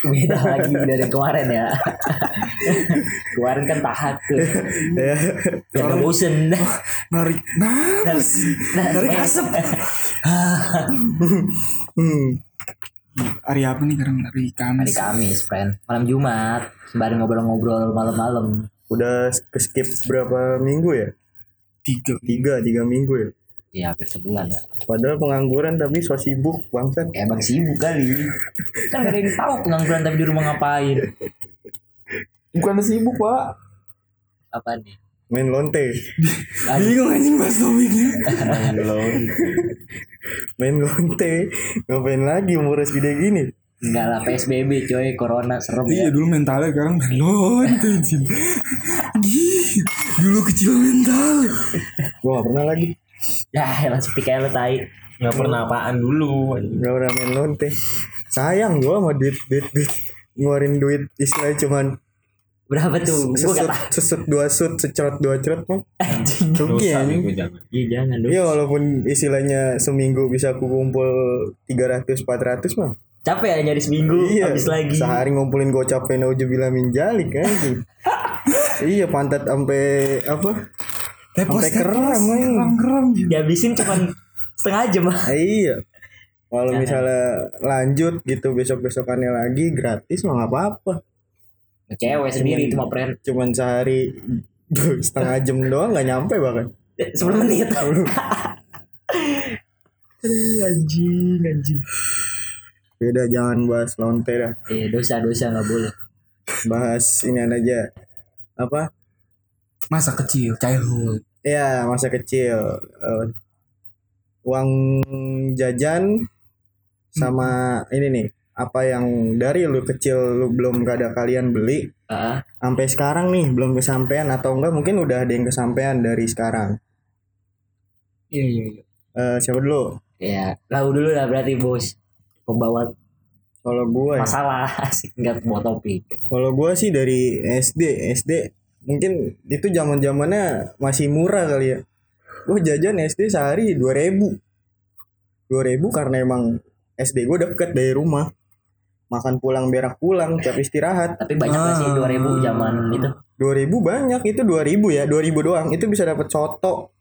Beda lagi dari kemarin ya. kemarin kan tahat tuh. ya nggak bosen. narik nah narik asap hmm. hari apa nih sekarang hari Hari Kamis Kamis, friend. Malam Jumat. Sembari ngobrol-ngobrol malam-malam. udah ke skip berapa minggu ya tiga tiga tiga minggu ya Ya, hampir sebulan ya. padahal pengangguran tapi so sibuk bangsat. Emang sibuk kali. Kan gak ada yang tahu pengangguran tapi di rumah ngapain. bukan sibuk pak. Apa nih? main lonte. Bingung anjing bahas topiknya main lonte. Main lonte. Ngapain lagi umur segede gini? Enggak lah PSBB coy, corona serem iya ya. dulu mentalnya sekarang anjing. Gih, dulu kecil mental. Gua gak pernah lagi Ya, langsung kayak lo tai. nggak pernah apaan dulu gak pernah main lonte sayang gua sama duit duit duit ngeluarin duit istilahnya cuman Berapa tuh? Gue sesut, sesut dua sut secerot dua cerot mah rugi ya gue Iya jangan. Iya walaupun istilahnya seminggu bisa aku kumpul 300 400 mah. Capek ya nyari seminggu Iya. habis lagi. Sehari ngumpulin gocap naujubillah min jalik kan. iya pantat sampai apa? Sampai keram keram gitu Dihabisin cuma setengah jam. Ah, iya. Kalau misalnya lanjut gitu besok-besokannya lagi gratis mah nggak apa-apa. Cewek sendiri itu mah friend. Cuman sehari setengah jam doang nggak nyampe bahkan. 10 menit. anjing, anjing. Beda jangan bahas lonte dah. Eh, dosa-dosa nggak boleh. Bahas ini aja. Apa? masa kecil childhood Ya masa kecil. Eh, uang jajan sama ini nih apa yang dari lu kecil lu belum gak ada kalian beli Ah, sampai sekarang nih belum kesampaian atau enggak mungkin udah ada yang kesampaian dari sekarang. Iya iya iya. Eh, siapa dulu? Ya, lau dulu lah berarti bos. Pembawa kalau gua ya? masalah asik nggak bawa topik. kalau gua sih dari SD SD mungkin itu zaman zamannya masih murah kali ya. Gua jajan SD sehari 2000 2000 karena emang SD gua deket dari rumah. Makan pulang berak pulang tiap istirahat. Tapi banyak nggak sih 2000 zaman itu? 2000 banyak itu 2000 ya 2000 doang. Itu bisa dapat soto.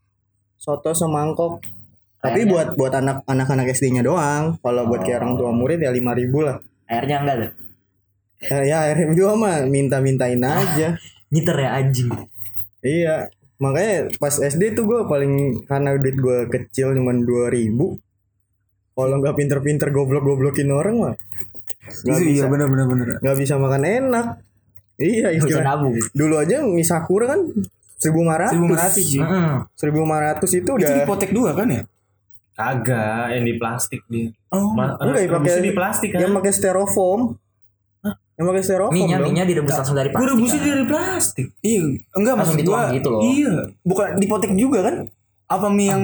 Soto semangkok. Tapi Kayaknya- buat buat anak anak-anak SD-nya doang. Kalau buat kayak orang tua murid ya 5000 lah. Airnya enggak tuh. ya, ya RM dua mah minta-mintain aja Ngiter ya anjing. iya makanya pas SD tuh gue paling karena duit gue kecil cuman 2000 kalau nggak pinter-pinter goblok-goblokin orang mah Itu bisa iya benar benar benar nggak bisa makan enak. Iya Bisa nabung. dulu aja mie sakura kan 1500 1500 sih Heeh. 1500 itu itu udah hipotek dua kan ya? Kagak yang di plastik dia. Oh. Ma- enggak, pakai- di plastik kan? yang pakai styrofoam yang pakai styrofoam Minyak dong. minyak direbus langsung dari gue plastik. rebusnya kan? dari plastik iya enggak Langsung maksud gua gitu loh. iya bukan dipotek juga kan apa mie yang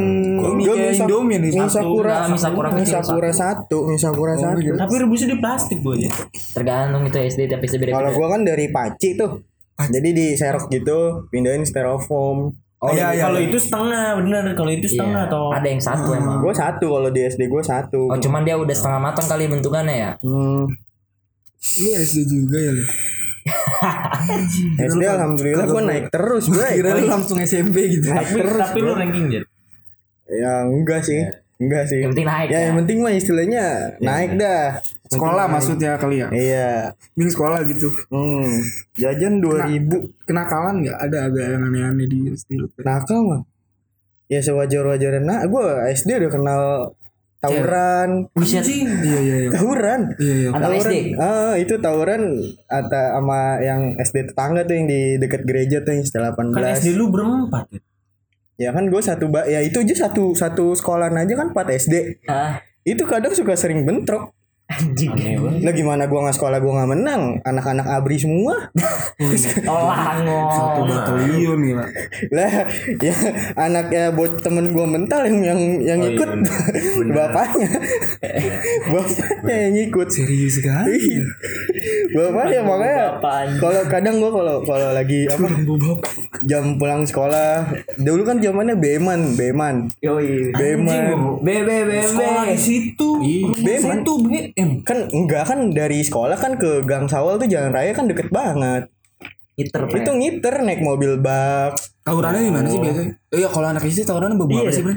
mie kayak mie sak- Indomie nih mie sakura mie sakura mie sakura satu mie sakura satu gitu. tapi rebusnya di plastik gue aja Tergantung itu SD tapi beda. kalau gua kan dari paci tuh jadi di serok gitu pindahin styrofoam Oh, iya, iya, kalau iya. itu setengah bener kalau itu setengah toh Ada yang satu emang. gua satu kalau di SD gua satu Oh cuman dia udah setengah matang kali bentukannya ya. Hmm, lu SD juga ya lu? SD alhamdulillah gua naik terus gua kira lu langsung SMP gitu. Naik tapi, terus tapi lu ranking jet ya enggak sih. Enggak sih. Yang penting naik ya ya. yang penting mah istilahnya naik dah. Sekolah maksudnya kali ya? Iya. Ming sekolah gitu. Hmm. Jajan 2000 kenakalan nggak? Ada agak yang aneh-aneh di SD lu nakal mah. Ya sewajar-wajarnya. Nah gue SD udah kenal tawuran Buset. iya iya iya. Tawuran iya iya. Tawuran SD. ah itu tawuran atau sama yang SD tetangga tuh yang di dekat gereja tuh yang setelah kan 18 SD lu berempat ya? Ya kan gue satu ba ya itu aja satu satu sekolahan aja kan 4 SD Ah, itu kadang suka sering bentrok anjing. lah gimana gua nggak sekolah gua nggak menang anak-anak abri semua Oh langong. batalion pak lah ya anaknya buat temen gua mental yang yang yang Oh, iya, ikut bener. bapaknya bapaknya yang ikut serius sekali ya makanya Apaan? kalau kadang gua kalau kalau lagi apa jam pulang sekolah dulu kan zamannya Beman Beman Yoi. Beman Bebe bebe. Sekolah di situ. BM. Rumah situ BM. kan enggak kan dari sekolah kan ke Gang Sawal tuh jalan raya kan deket banget Iter itu ngiter naik mobil bak Tawurannya di mana sih biasanya? Iya kalau anak istri tawurannya beberapa Iya. sih, Bro.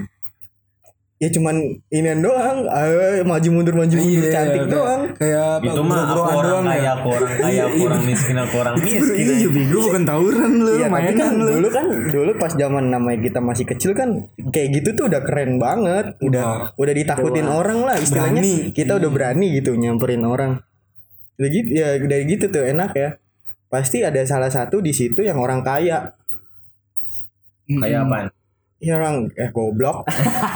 Ya cuman inian doang ayo maju mundur maju mundur Iya, cantik kayak- doang Kayak apa? Itu mah aku orang doang kaya, ya. aku orang kaya, aku orang miskin, aku orang miskin. iya bego bukan tawuran lu, Iya tapi mainan kan lu. dulu kan dulu pas zaman namanya kita masih kecil kan kayak gitu tuh udah keren banget udah udah ditakutin orang lah istilahnya Berani. kita udah berani gitu nyamperin orang udah gitu ya udah gitu tuh enak ya pasti ada salah satu di situ yang orang kaya Kayak apa? Ya orang eh goblok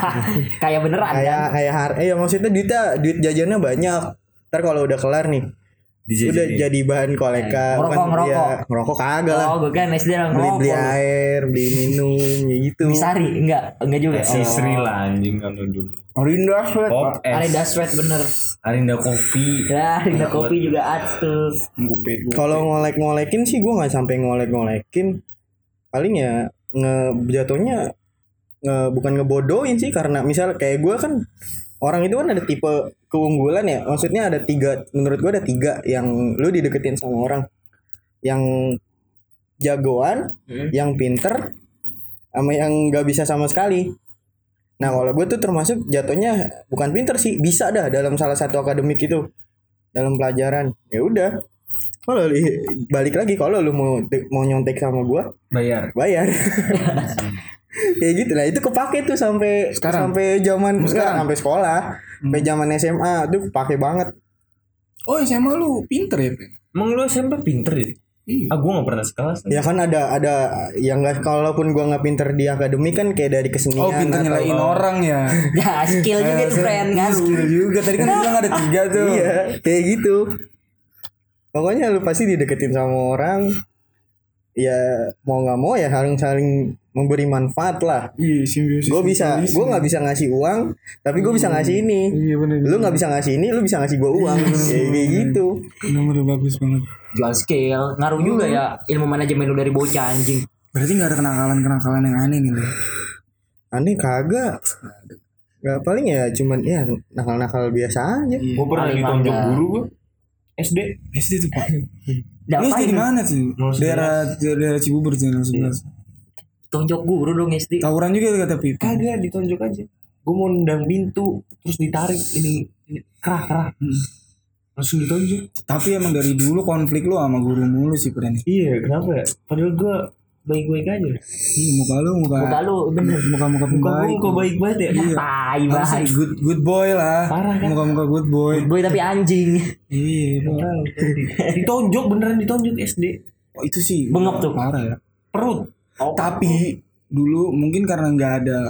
Kayak beneran kan? kayak kayak har eh ya maksudnya duitnya duit jajannya banyak ntar kalau udah kelar nih udah jadi bahan koleka Ngerokok, bukan ngerokok. ya, ngerokok kagak lah Oh, gue kan SD orang beli beli ngerokok. air beli minum ya gitu Bisari enggak, enggak juga. Si Oh. Sri lah anjing kan dulu. Orinda Sweat. Pop Arinda Sweat bener. Arinda kopi. Ya, Arinda kopi juga ada tuh. Kalau ngolek-ngolekin sih gue nggak sampai ngolek-ngolekin. Paling ya nge jatuhnya nge, bukan ngebodohin sih karena misal kayak gue kan orang itu kan ada tipe keunggulan ya. Maksudnya ada tiga menurut gue ada tiga yang lu dideketin sama orang. Yang jagoan, Hmm. yang pinter, sama yang nggak bisa sama sekali. Nah kalau gue tuh termasuk jatuhnya bukan pinter sih, bisa dah dalam salah satu akademik itu dalam pelajaran. Ya udah. Kalau li- balik lagi kalau lu mau mau nyontek sama gua, Bayar. bayar. Kayak gitu lah itu kepake tuh sampai Sekarang? sampai zaman Sekarang? sekarang sampai sekolah, sampai zaman SMA tuh kepake banget. Oh SMA lu pinter ya? Pen? Emang lu SMP pinter ya? Iya. Ah gue gak pernah sekelas. Ya kan ada ada yang enggak kalaupun gua nggak pinter di akademik kan kayak dari kesenian Oh pinter atau- nyelain orang ya. Ya, skill juga tuh friend kan. Skill juga. Tadi kan bilang ada tiga tuh. Iya, kayak gitu. Pokoknya lu pasti dideketin sama orang. Ya mau nggak mau ya saling saling memberi manfaat lah. Iya simbiosis. Gue bisa, gue nggak bisa ngasih uang, tapi gue bisa ngasih ini. Iya benar. Lu nggak bisa ngasih ini, lu bisa ngasih gue uang. Kayak kayak gitu. Nomor bagus banget. Jual skill, ngaruh juga ya ilmu manajemen lu dari bocah anjing. Berarti nggak ada kenakalan-kenakalan yang aneh nih lu. Aneh kagak. Gak paling ya cuman ya nakal-nakal biasa aja. Gue pernah ditonjok guru gue. SD. SD tuh pak. Lu SD di mana sih? Daerah daerah Cibubur jalan sebelas. Tonjok guru dong SD. Tawuran juga kata Pip. Kagak ditonjok aja. Gue mau nendang pintu terus ditarik ini, ini kerah kerah. Langsung ditonjok. Tapi emang dari dulu konflik lu sama guru mulu sih Pren. Iya kenapa ya? Padahal gue baik-baik aja. Iya muka lu muka Muka lu bener. muka muka Muka pembaik. gue kok baik banget ya. Iya. Tai baik. good good boy lah. Parah kan? Muka muka good boy. Boy tapi anjing. Iya. Pak. ditonjok beneran ditonjok SD. Oh, itu sih Bengep tuh. parah ya. Perut. Tapi dulu mungkin karena nggak ada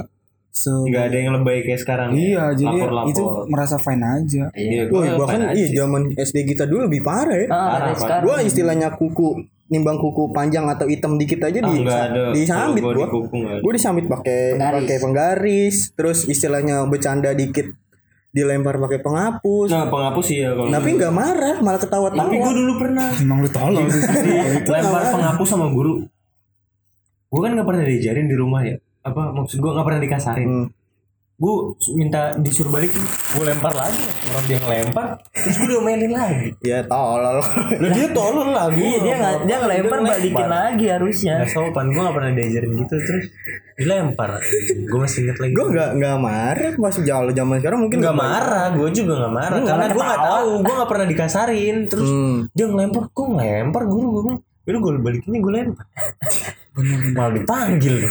se Gak ada yang lebay kayak sekarang. Iya, ya. jadi Lapor-lapor. itu merasa fine aja. Iya. gua fine bahkan aja iya sih. zaman SD kita dulu lebih parah ya. Ah, Parah. Gua istilahnya kuku nimbang kuku panjang atau hitam dikit aja Ah, di nggak ada. disambit gua di nggak. Gue disambit pakai Penggaris. pakai penggaris, terus istilahnya bercanda dikit dilempar pakai penghapus. Nah penghapus sih ya kalau. Tapi nggak marah, malah Tapi ketawa-tawa. gue dulu pernah Emang lu tolol sih. lempar penghapus sama guru. Gue kan nggak pernah diajarin di rumah ya. Apa maksud gue nggak pernah dikasarin. Hmm. Gue minta disuruh balik, gue lempar lagi. Orang dia ngelempar, terus gue diomelin lagi. Ya tolol. Lah dia tolol lagi. Iya, dia nggak dia ngelempar balikin lagi harusnya. Gak sopan, gue gak pernah diajarin gitu terus dilempar. Gue masih inget lagi. gue nggak nggak marah pas jauh zaman sekarang mungkin Gak lebih- marah, gue juga gak marah Enggak, karena gue gak tahu, gue gak pernah dikasarin. Terus Hmm. dia ngelempar, kok ngelempar guru gue bilang, gue balikin nih gue lempar. Malah dipanggil.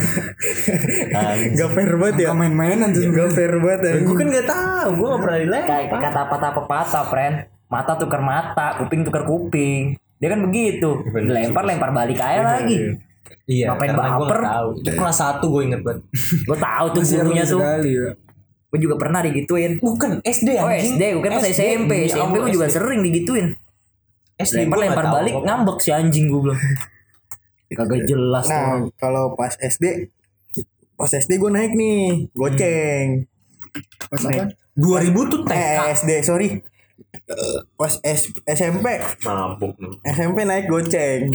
Anjing. Gak fair banget ya. Main-mainan tuh. Gak fair banget ya. Gue kan gak tahu, gue gak pernah dilempar. Kayak kata patah pepatah, friend. Mata tukar mata, kuping tukar kuping. Dia kan begitu. Dilempar lempar balik aja lagi. Iya, Ngapain karena gue baper? Itu kelas 1 gue inget banget. Gue tahu tuh gurunya tuh. ya. Gue juga pernah digituin. Bukan, SD Oh anjing. SD, gue kan pas SMP. SMP gue juga SD. sering digituin. SD Lempar lempar nggak balik ngambek si anjing gue bilang. Kagak jelas Nah, tuh. kalau pas SD pas SD gue naik nih, goceng. Pas apa? 2000 tuh TK. Eh, SD, sorry. Pas S- SMP Mabuk nih. SMP naik goceng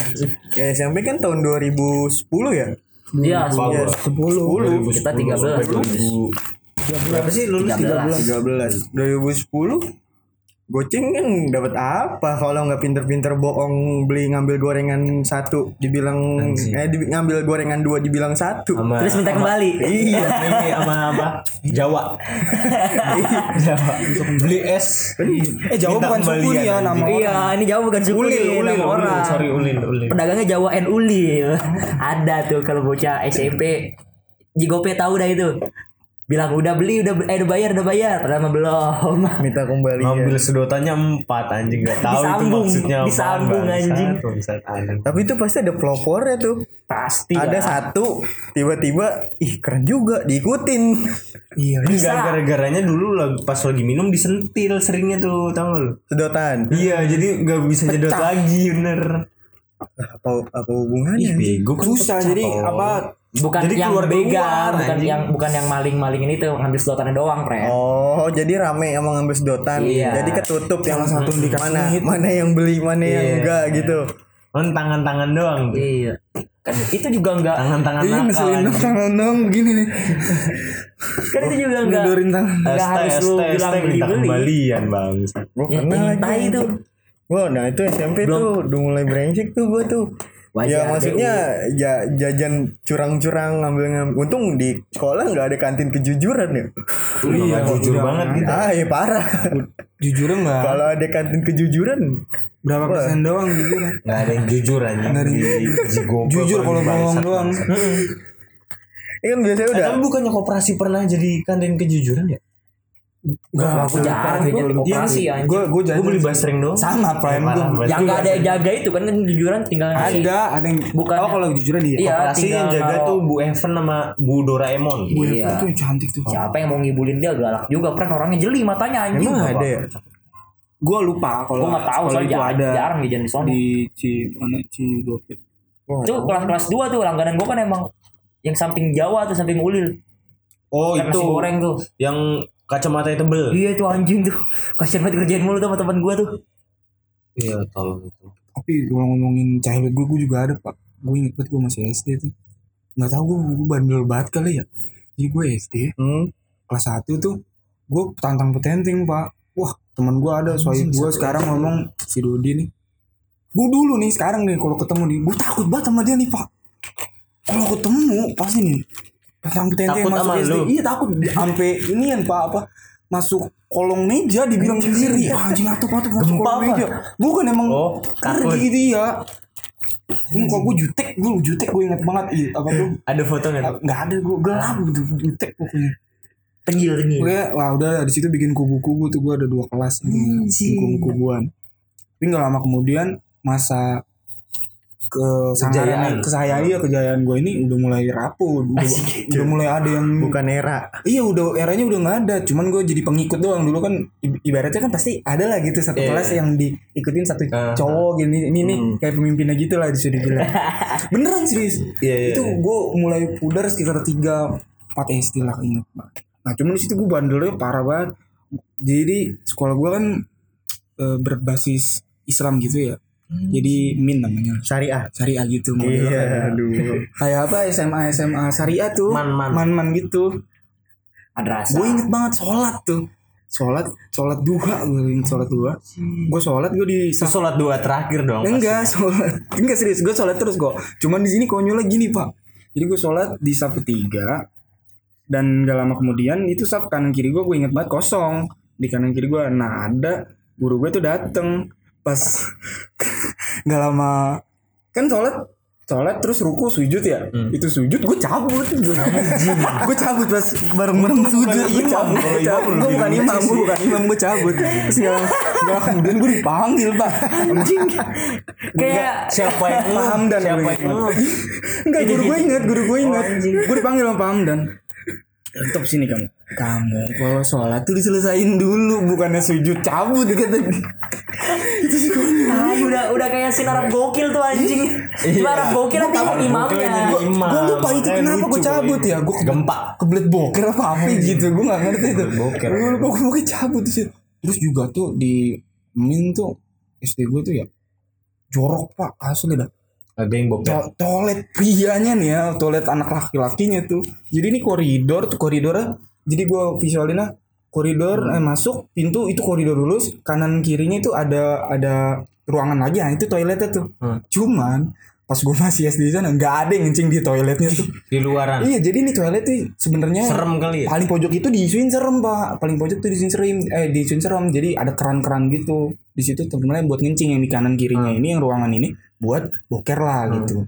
Ya, SMP kan tahun 2010 ya Iya, Ya, 10 kita 13. Berapa sih lulus 13. 13 2010 Goceng kan dapat apa kalau nggak pinter-pinter bohong beli ngambil gorengan satu dibilang eh di- ngambil gorengan dua dibilang satu Sama Terus minta kembali. iya ini sama apa? Jawa. Jawa. Untuk beli es. Eh Jawa Minta bukan suku ya nama anjing. Iya, ini jauh bukan suku Ulil, nih, ulil, nama ulil. orang. Sorry, ulil, ulil. Pedagangnya Jawa and Ulil. Ada tuh kalau bocah SMP. Jigope tahu dah itu. Bilang udah beli, udah eh udah bayar, udah bayar. Padahal mah belum. minta kembali ya. Ngambil sedotannya empat anjing gak tahu itu maksudnya apaan, disambung, bangsat, anjing. bangsat, anjing. tapi itu pasti ada pelopornya tuh Pasti. ada lah. satu tiba-tiba ih keren juga diikutin Iya. Enggak gara-garanya dulu lah pas lagi minum disentil seringnya tuh tau gak lu? sedotan Iya jadi nggak bisa jedot lagi bener. apa apa hubungannya bego kan Susah pecah, jadi apa bukan Jadi yang keluar begal, keluar, bukan anjing. yang bukan yang maling-maling ini tuh ngambil sedotannya doang, Pre. Oh, jadi rame emang ngambil sedotan. Iya. Jadi ketutup yang satu dikasih mana itu. mana yang beli, mana yang Iya. enggak gitu. Kan tangan-tangan doang. Iya. Kan itu juga enggak Tangan-tangan Iya nakal. ngeselin dong tangan dong begini nih. kan itu juga enggak Ngedorin tangan. enggak harus lu bilang beli-beli. kembalian bang. Ya, pernah yang lagi. itu. Wah, nah itu SMP tuh udah mulai brengsek tuh gua tuh. Ya Wajar, maksudnya ya jajan curang-curang ngambil ngambil. Untung di sekolah nggak ada kantin kejujuran ya. Iya, jujur banget gitu. Ah, ya parah. Jujur enggak? Kalau ada kantin kejujuran, Berapa persen doang jujur? Nggak ada yang jujur Di Jigopo Jujur kalau bohong doang. ini kan biasanya Eh, udah tapi bukannya koperasi pernah jadi kantin kejujuran ya? Enggak, aku jarang ya jadi koperasi Gue anjing. gue gue Gue beli basreng doang. sama prime gue. Yang enggak ada yang jaga itu kan kan jujuran tinggal ngasih. Ada, ada yang Bukan- Oh kalau jujuran dia. Iya, Koperasi yang jaga naruh- tuh Bu Evan sama Bu Doraemon. Bu Iya. Eva tuh cantik tuh. Siapa yang mau ngibulin dia galak juga, Pren orangnya jeli matanya anjing. emang ada ya. Gue lupa kalau Gua enggak tahu soalnya itu jarang, ada jarang di di sono. di Ci mana Ci. Itu kelas-kelas 2 tuh langganan gua kan emang yang samping Jawa tuh samping Ulil. Oh itu nasi goreng tuh. yang kacamata tebel. Iya itu anjing tuh. Kasian banget kerjain mulu tuh sama teman gua tuh. Iya tolong itu. Tapi kalau ngomongin childhood gue, gue juga ada pak. Gue inget banget gue masih SD tuh. Nggak tahu gue, gue bandel banget kali ya. Jadi gue SD Hmm. kelas 1 tuh gue tantang petenteng pak. Wah teman gue ada soal gue sekarang ngomong si Dodi nih. Gue dulu nih sekarang nih kalau ketemu nih, gue takut banget sama dia nih pak. Kalau ketemu pasti nih tantang petenteng Takut masuk SD. Iya takut sampai inian pak apa masuk kolong meja dibilang sendiri anjing atau atau masuk Gempa kolong apa? meja bukan emang Oh, takut. pergi dia muka gue jutek gue jutek gue inget banget iya apa tuh Ada fotonya tuh. nggak ada gue gelap gitu jutek pokoknya Tengil tengil. Gue wah udah di situ bikin kubu-kubu tuh gue ada dua kelas bikin kubu-kubuan. Tapi nggak lama kemudian masa ke Kejayaan. kejayaan ke saya iya kejayaan gue ini udah mulai rapuh udah, udah mulai ada yang Bukan era. iya udah eranya udah nggak ada cuman gue jadi pengikut doang dulu kan ibaratnya kan pasti ada lah gitu satu Iya. kelas yang diikutin satu Uh-huh. cowok gini ini nih kayak pemimpinnya gitu lah disuruh dibilang beneran serius Iya, iya, itu iya. gue mulai pudar sekitar tiga empat SD lah inget nah cuman di situ gue bandelnya parah banget jadi sekolah gue kan eh, berbasis Islam gitu ya jadi min namanya. Syariah. syariah gitu. Model Iya, kayak- aduh. kayak apa SMA SMA syariah tuh. Man, man. man gitu. Madrasah. gue inget banget sholat tuh. Sholat sholat duha gue inget sholat duha. Gue sholat gue di Itu sholat dua terakhir dong. enggak sholat. Enggak serius. Gue sholat terus kok. Cuman di sini konyolnya gini pak. Jadi gue sholat di sapu tiga dan gak lama kemudian itu sap kanan kiri gue gue inget banget kosong. Di kanan kiri gue nah ada guru gue tuh dateng pas gak lama kan sholat sholat terus ruku sujud ya? Itu sujud gue cabut. Gue cabut pas bareng bareng sujud. gue cabut. gue bukan imam gue bukan imam gue cabut. Terus gak lama, gak lama kemudian gue dipanggil pak. Anjing. Kayak Siapa yang? Paham dan Siapa gue yang? Enggak, guru gue inget, guru gue inget. gue dipanggil sama Paham dan Untuk sini kamu. Kamu kalau sholat tuh diselesain dulu, bukannya sujud cabut kata. itu sih konyol. Udah udah kayak sin Arab gokil tuh anjing. Arab gokil tapi imamnya. Imam. Gue lupa itu kenapa gue cabut ya. Gue Gempa. kebelet boker apa apa gitu. Gue gak ngerti itu. boker. Gue lupa gue cabut sih. terus juga tuh di min tuh SD gue tuh ya jorok pak asli dah Yang bokep. To- toilet prianya nih ya toilet anak laki-lakinya tuh jadi ini koridor tuh koridornya jadi gua visualinnya koridor eh, masuk pintu itu koridor lulus kanan kirinya itu ada ada ruangan lagi nah itu toiletnya tuh Hmm. cuman pas gua masih SD di sana nggak ada yang ngencing di toiletnya tuh. Di luaran. iya jadi ini toilet tuh sebenarnya Serem kali ya. paling pojok itu diisuin serem pak. Paling pojok tuh diisuin serem eh diisuin serem. Jadi ada keran-keran gitu. Di situ sebenarnya buat ngencing yang di kanan kirinya ini yang ruangan ini buat boker lah gitu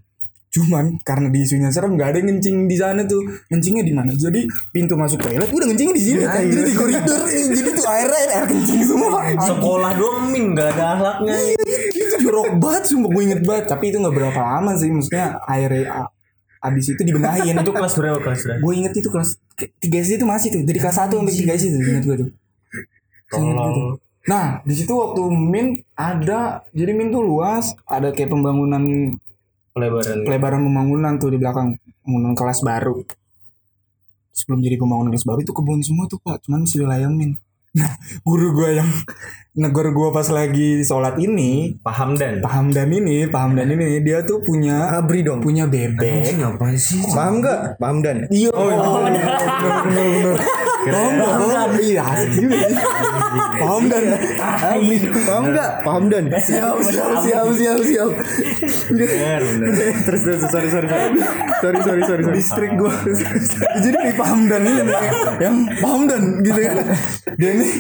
cuman karena diisunya serem nggak ada yang ngencing di sana tuh. Ngencingnya di mana? Jadi pintu masuk toilet udah ngencingnya di sini. Jadi di koridor. Jadi tuh air air, air kencing semua. Pak Sekolah doang min. Gak ada akhlaknya. itu jorok banget sumpah. Gue inget banget. Tapi itu nggak berapa lama sih. Maksudnya air abis itu dibenahin. Itu kelas berapa? Kelas berapa? gue inget itu kelas 3 SD itu masih tuh. Dari kelas 1 sampai 3 SD tuh inget gue tuh. Tuh. Nah, di situ waktu Min ada jadi Min tuh luas, ada kayak pembangunan Pelebaran. pelebaran pembangunan tuh di belakang pembangunan kelas baru. Sebelum jadi pembangunan kelas baru itu kebun semua tuh Pak, cuman masih wilayah Min. Nah, guru gua yang negor gua pas lagi sholat ini, Paham dan. paham dan ini, paham dan ini dia tuh punya Abri dong. punya bebek. Ngapain sih? Paham gak? Paham dan. Iya, oh, bener, bener, bener. Paham gak? Paham Iya, asik juga sih. Paham dan. Paham gak? Paham dan. siap, siap, siap, siap, siap. Bener, bener. terus terus sorry sorry sorry sorry sorry sorry. Distrik gue Jadi nih paham dan ini Yang paham dan gitu kan Dia nih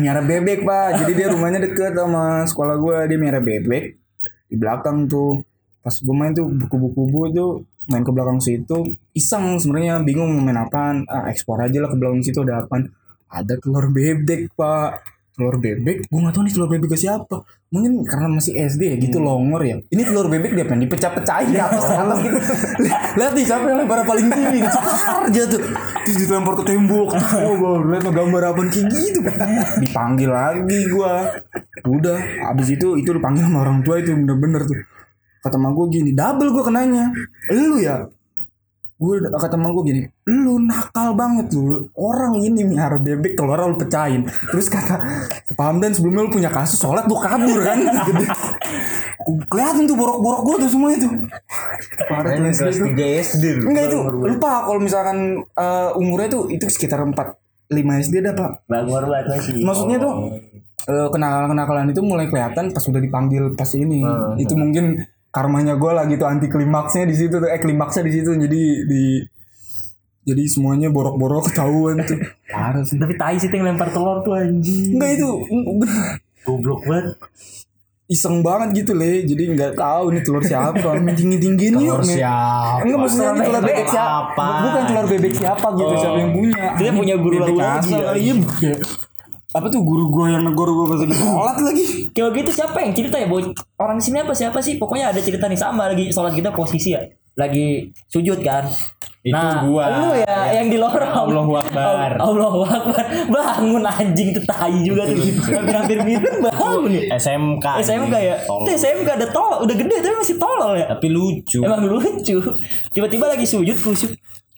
Miara bebek pak Jadi dia rumahnya deket sama sekolah gue Dia miara bebek Di belakang tuh Pas gue main tuh buku-buku tuh Main ke belakang situ Iseng sebenarnya bingung mau main apaan. Ah, Ekspor aja lah ke belakang situ ada apaan. Ada telur bebek pak. Telur bebek? Gue gak tau nih telur bebek ke siapa. Mungkin karena masih SD ya gitu longor ya. Ini telur bebek dia pengen dipecah-pecahin ke atas atas gitu. Lihat nih siapa yang lempar paling tinggi? Cetar aja tuh. Terus dilempar ke tembok. Oh gue liat gambar apaan kayak gitu. Dipanggil lagi gua. Udah Abis itu itu dipanggil sama orang tua itu bener-bener tuh. Kata emak gue gini Double gue kenanya. Lu ya gue kata emak gue gini lu nakal banget lu orang ini miara bebek keluar lu pecahin. Terus kata paham dan? Sebelumnya lu punya kasus sholat lu kabur kan? Kelihatan tuh borok-borok gue tuh semua itu parah tuh tuh. 3 SD enggak itu lupa kalau misalkan eh, umurnya tuh itu sekitar 4 5 SD dah pak. Bangor banget masih. maksudnya tuh eh, kenakalan-kenakalan itu mulai kelihatan pas udah dipanggil pas ini. Itu mungkin karmanya gue lah gitu anti klimaksnya di situ tuh eh klimaksnya di situ jadi di jadi semuanya borok-borok ketahuan tuh sih Tapi tai sih yang lempar telur tuh anjing. enggak itu Goblok banget. iseng banget gitu le jadi nggak tahu nih telur siapa main tinggi tinggiin yuk Telur siapa? enggak maksudnya ini telur bebek siapa Apa? bukan telur bebek siapa gitu siapa yang punya Dia punya guru lagi, ya. iya apa tuh guru gue yang negor gue pas lagi sholat lagi Kayak gitu siapa yang cerita ya? Boy? Orang sini apa siapa sih? Pokoknya ada cerita nih sama lagi sholat kita posisi ya. Lagi sujud kan. Itu nah, gua. Lu ya yang di lorong. Allahu Akbar. Allahu Akbar. Bangun anjing itu tai juga tuh. Hampir-hampir minum bangun nih. SMK. SMK ya. Tolong. Itu SMK ada tolol, udah gede tapi masih tolol ya. Tapi lucu. Emang lucu. Tiba-tiba lagi sujud khusyuk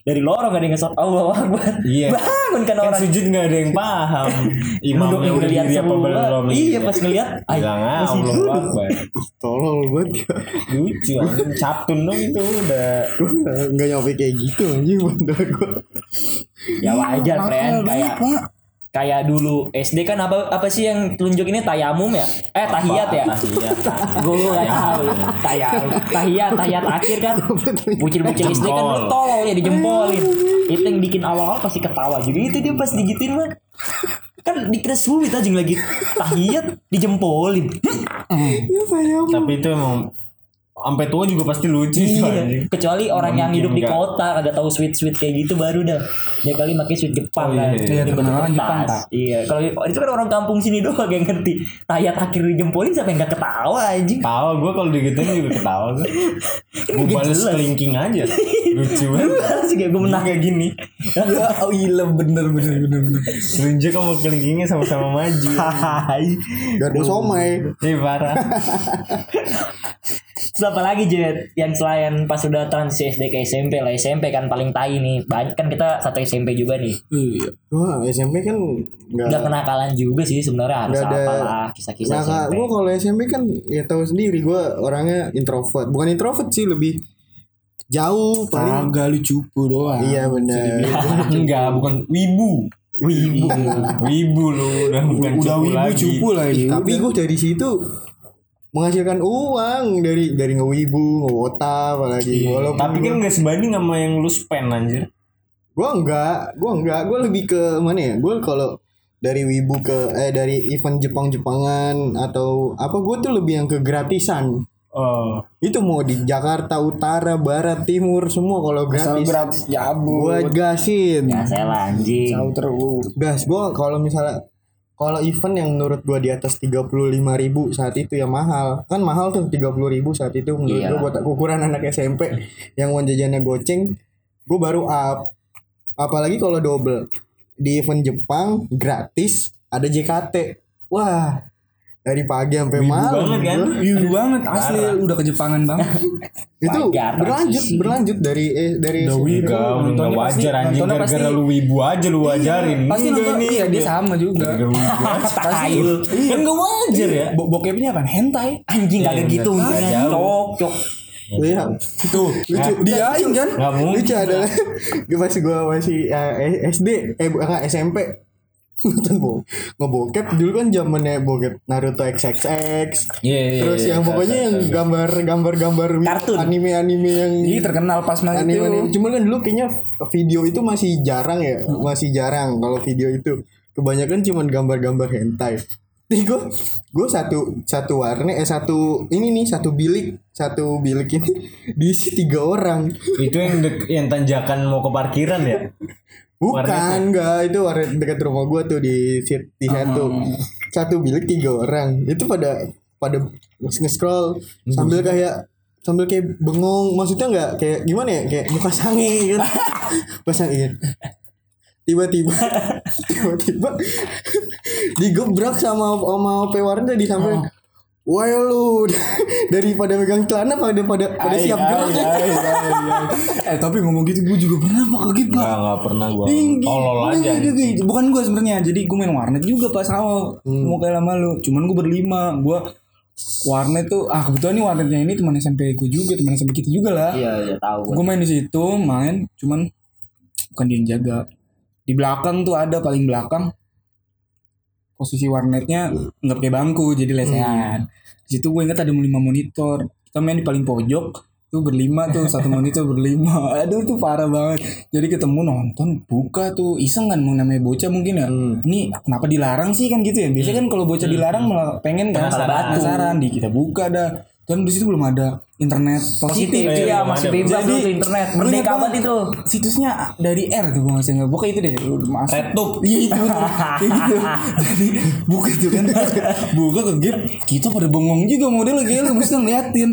dari lorong ada yang ngesot Allahu Akbar. Iya. Bangun kan Kan orang. sujud gak ada yang paham. Imamnya Menurut udah diri apa semua. belum. Iya pas ngeliat. Bilang ah Allah. Akbar. Tolol banget ya. Lucu anjing captun dong itu udah. Nggak nyampe kayak gitu anjing bener gue. Ya wajar friend kayak kayak dulu SD kan apa apa sih yang tunjuk ini tayamum ya? Eh tahiyat ya? Tahiyat. Gue gak tahu. Tayamum. Tahiyat, tahiyat akhir kan. Bucil-bucil SD kan tolol ya dijempolin. Itu yang bikin awal-awal pasti ketawa. Jadi itu dia pas digituin mah kan dikira sulit aja lagi tahiyat dijempolin. Tapi itu emang sampai tua juga pasti lucu. Iya. Kecuali orang yang mungkin hidup di enggak. kota kagak tahu sweet sweet kayak gitu baru dah. Dia kali pakai sweet Jepang Oh, iya, kan. iya. Iya, Di Jepang. Iya, kalau itu kan orang kampung sini doang yang ngerti. Tayat akhir dijempolin siapa yang gak ketawa anjing. Tawa gue kalau digituin juga ketawa gue. Gue Nggak balas kelingking aja. Lucu banget. Kayak gue menang. kayak gini. ya oh iya bener bener bener bener Selunjuk sama kelingkingnya sama-sama maju. Hai. Garpu somai. Ih parah. Terus apa lagi Jet yang selain pas udah transisi SD ke SMP lah SMP kan paling tai nih banyak kan kita satu SMP juga nih Iya. Wah SMP kan nggak nggak kenakalan juga sih sebenarnya harus ada- apalah kisah-kisah Nah, SMP gue kalau SMP kan ya tahu sendiri gue orangnya introvert. Bukan introvert sih lebih jauh paling. Kagak lu cupu doang. Iya benar. Enggak, bukan wibu. Wibu Wibu lu udah bukan Udah cupu wibu lagi. cupu lagi. Tapi gue dari situ menghasilkan uang dari dari ngewibu, ngewota apalagi. Walaupun Tapi kan nggak sebanding sama yang lu spend anjir. gue enggak, gue enggak, gue lebih ke mana ya? Gue kalau dari wibu ke eh dari event Jepang-Jepangan atau apa gue tuh lebih yang ke gratisan. Oh. Itu mau di Jakarta Utara, Barat, Timur semua kalau Asal gratis. gratis jabu. Gue gasin. ya saya anjing terus. Gas, gue kalau misalnya kalau event yang menurut gue di atas 35.000 ribu saat itu ya mahal. Kan mahal tuh 30.000 ribu saat itu menurut Iya. gue buat ukuran anak SMP yang uang jajannya goceng. Gue baru up. Apalagi kalau double. Di event Jepang gratis ada JKT wah dari pagi sampai Wibu malam banget kan? Wibu banget asli udah kejepangan banget. itu Wajar berlanjut sih. berlanjut dari eh, dari Udah SMP. wibu. Nontonnya pasti- wajar anjing gara-gara lu wibu aja lu wajarin. Pasti nonton nih, iya dia sama juga. Pasti Kan enggak wajar ya. Bo bokepnya kan hentai. anjing Iya, kagak iya. gitu jauh. cok cok Iya. Tuh, lucu. Diain kan? Enggak mungkin. lucu adalah gue pas gue masih eh, SD eh bukan SMP nonton bo ngebokep dulu kan zamannya bokep Naruto XXX Iya, iya, terus iya, yang iya. pokoknya yang gambar gambar gambar Kartun. anime anime yang Ih terkenal pas masih anime, anime. itu. cuman kan dulu kayaknya video itu masih jarang ya masih jarang kalau video itu kebanyakan cuman gambar-gambar hentai nih gue gue satu satu warna eh satu ini nih satu bilik satu bilik ini diisi tiga orang Itu yang dek, yang tanjakan mau ke parkiran ya? Bukan, enggak. Itu warnet dekat rumah gua tuh di di satu. Satu bilik tiga orang. Itu pada pada nge-scroll. Sambil kayak sambil kayak bengong. Maksudnya enggak kayak gimana ya? Kayak muka sange kan pasang tiba-tiba tiba-tiba digebrak sama sama OP warnet di samping Wah lu daripada megang celana pada pada pada siap gerak Eh tapi ngomong gitu gue juga pernah pak kaget pak. Enggak, enggak pernah gua. Tinggi. Tolol aja. Tinggi. Bukan gue sebenarnya. Jadi gue main warnet juga pas awal. Mau kayak lama lu. Cuman gue berlima. Gue warnet tuh ah kebetulan nih warnetnya ini teman SMP gue juga teman SMP kita juga lah. iya iya tahu Gue main di situ main cuman bukan dia yang jaga. Di belakang tuh ada paling belakang posisi warnetnya nggak pakai bangku jadi lesehan. Di situ gue ingat ada lima monitor. Kita main di paling pojok tuh berlima tuh satu monitor berlima. Aduh tuh parah banget. Jadi ketemu nonton buka tuh iseng kan mau namanya bocah mungkin ya. Ini kenapa dilarang sih kan gitu ya? Biasanya kan kalau bocah dilarang malah pengen kan Penasaran. penasaran di kita buka dah. Dan di situ belum ada internet positif positif. iya masih bebas Jadi, dulu tuh internet. merdeka banget itu. situsnya dari R tuh gue ngasih nggak buka itu deh. Masuk. Retup. iya itu. Kayak gitu. Jadi buka itu kan. Buka ke game kita pada bengong juga model kayak lu. Mesti ngeliatin.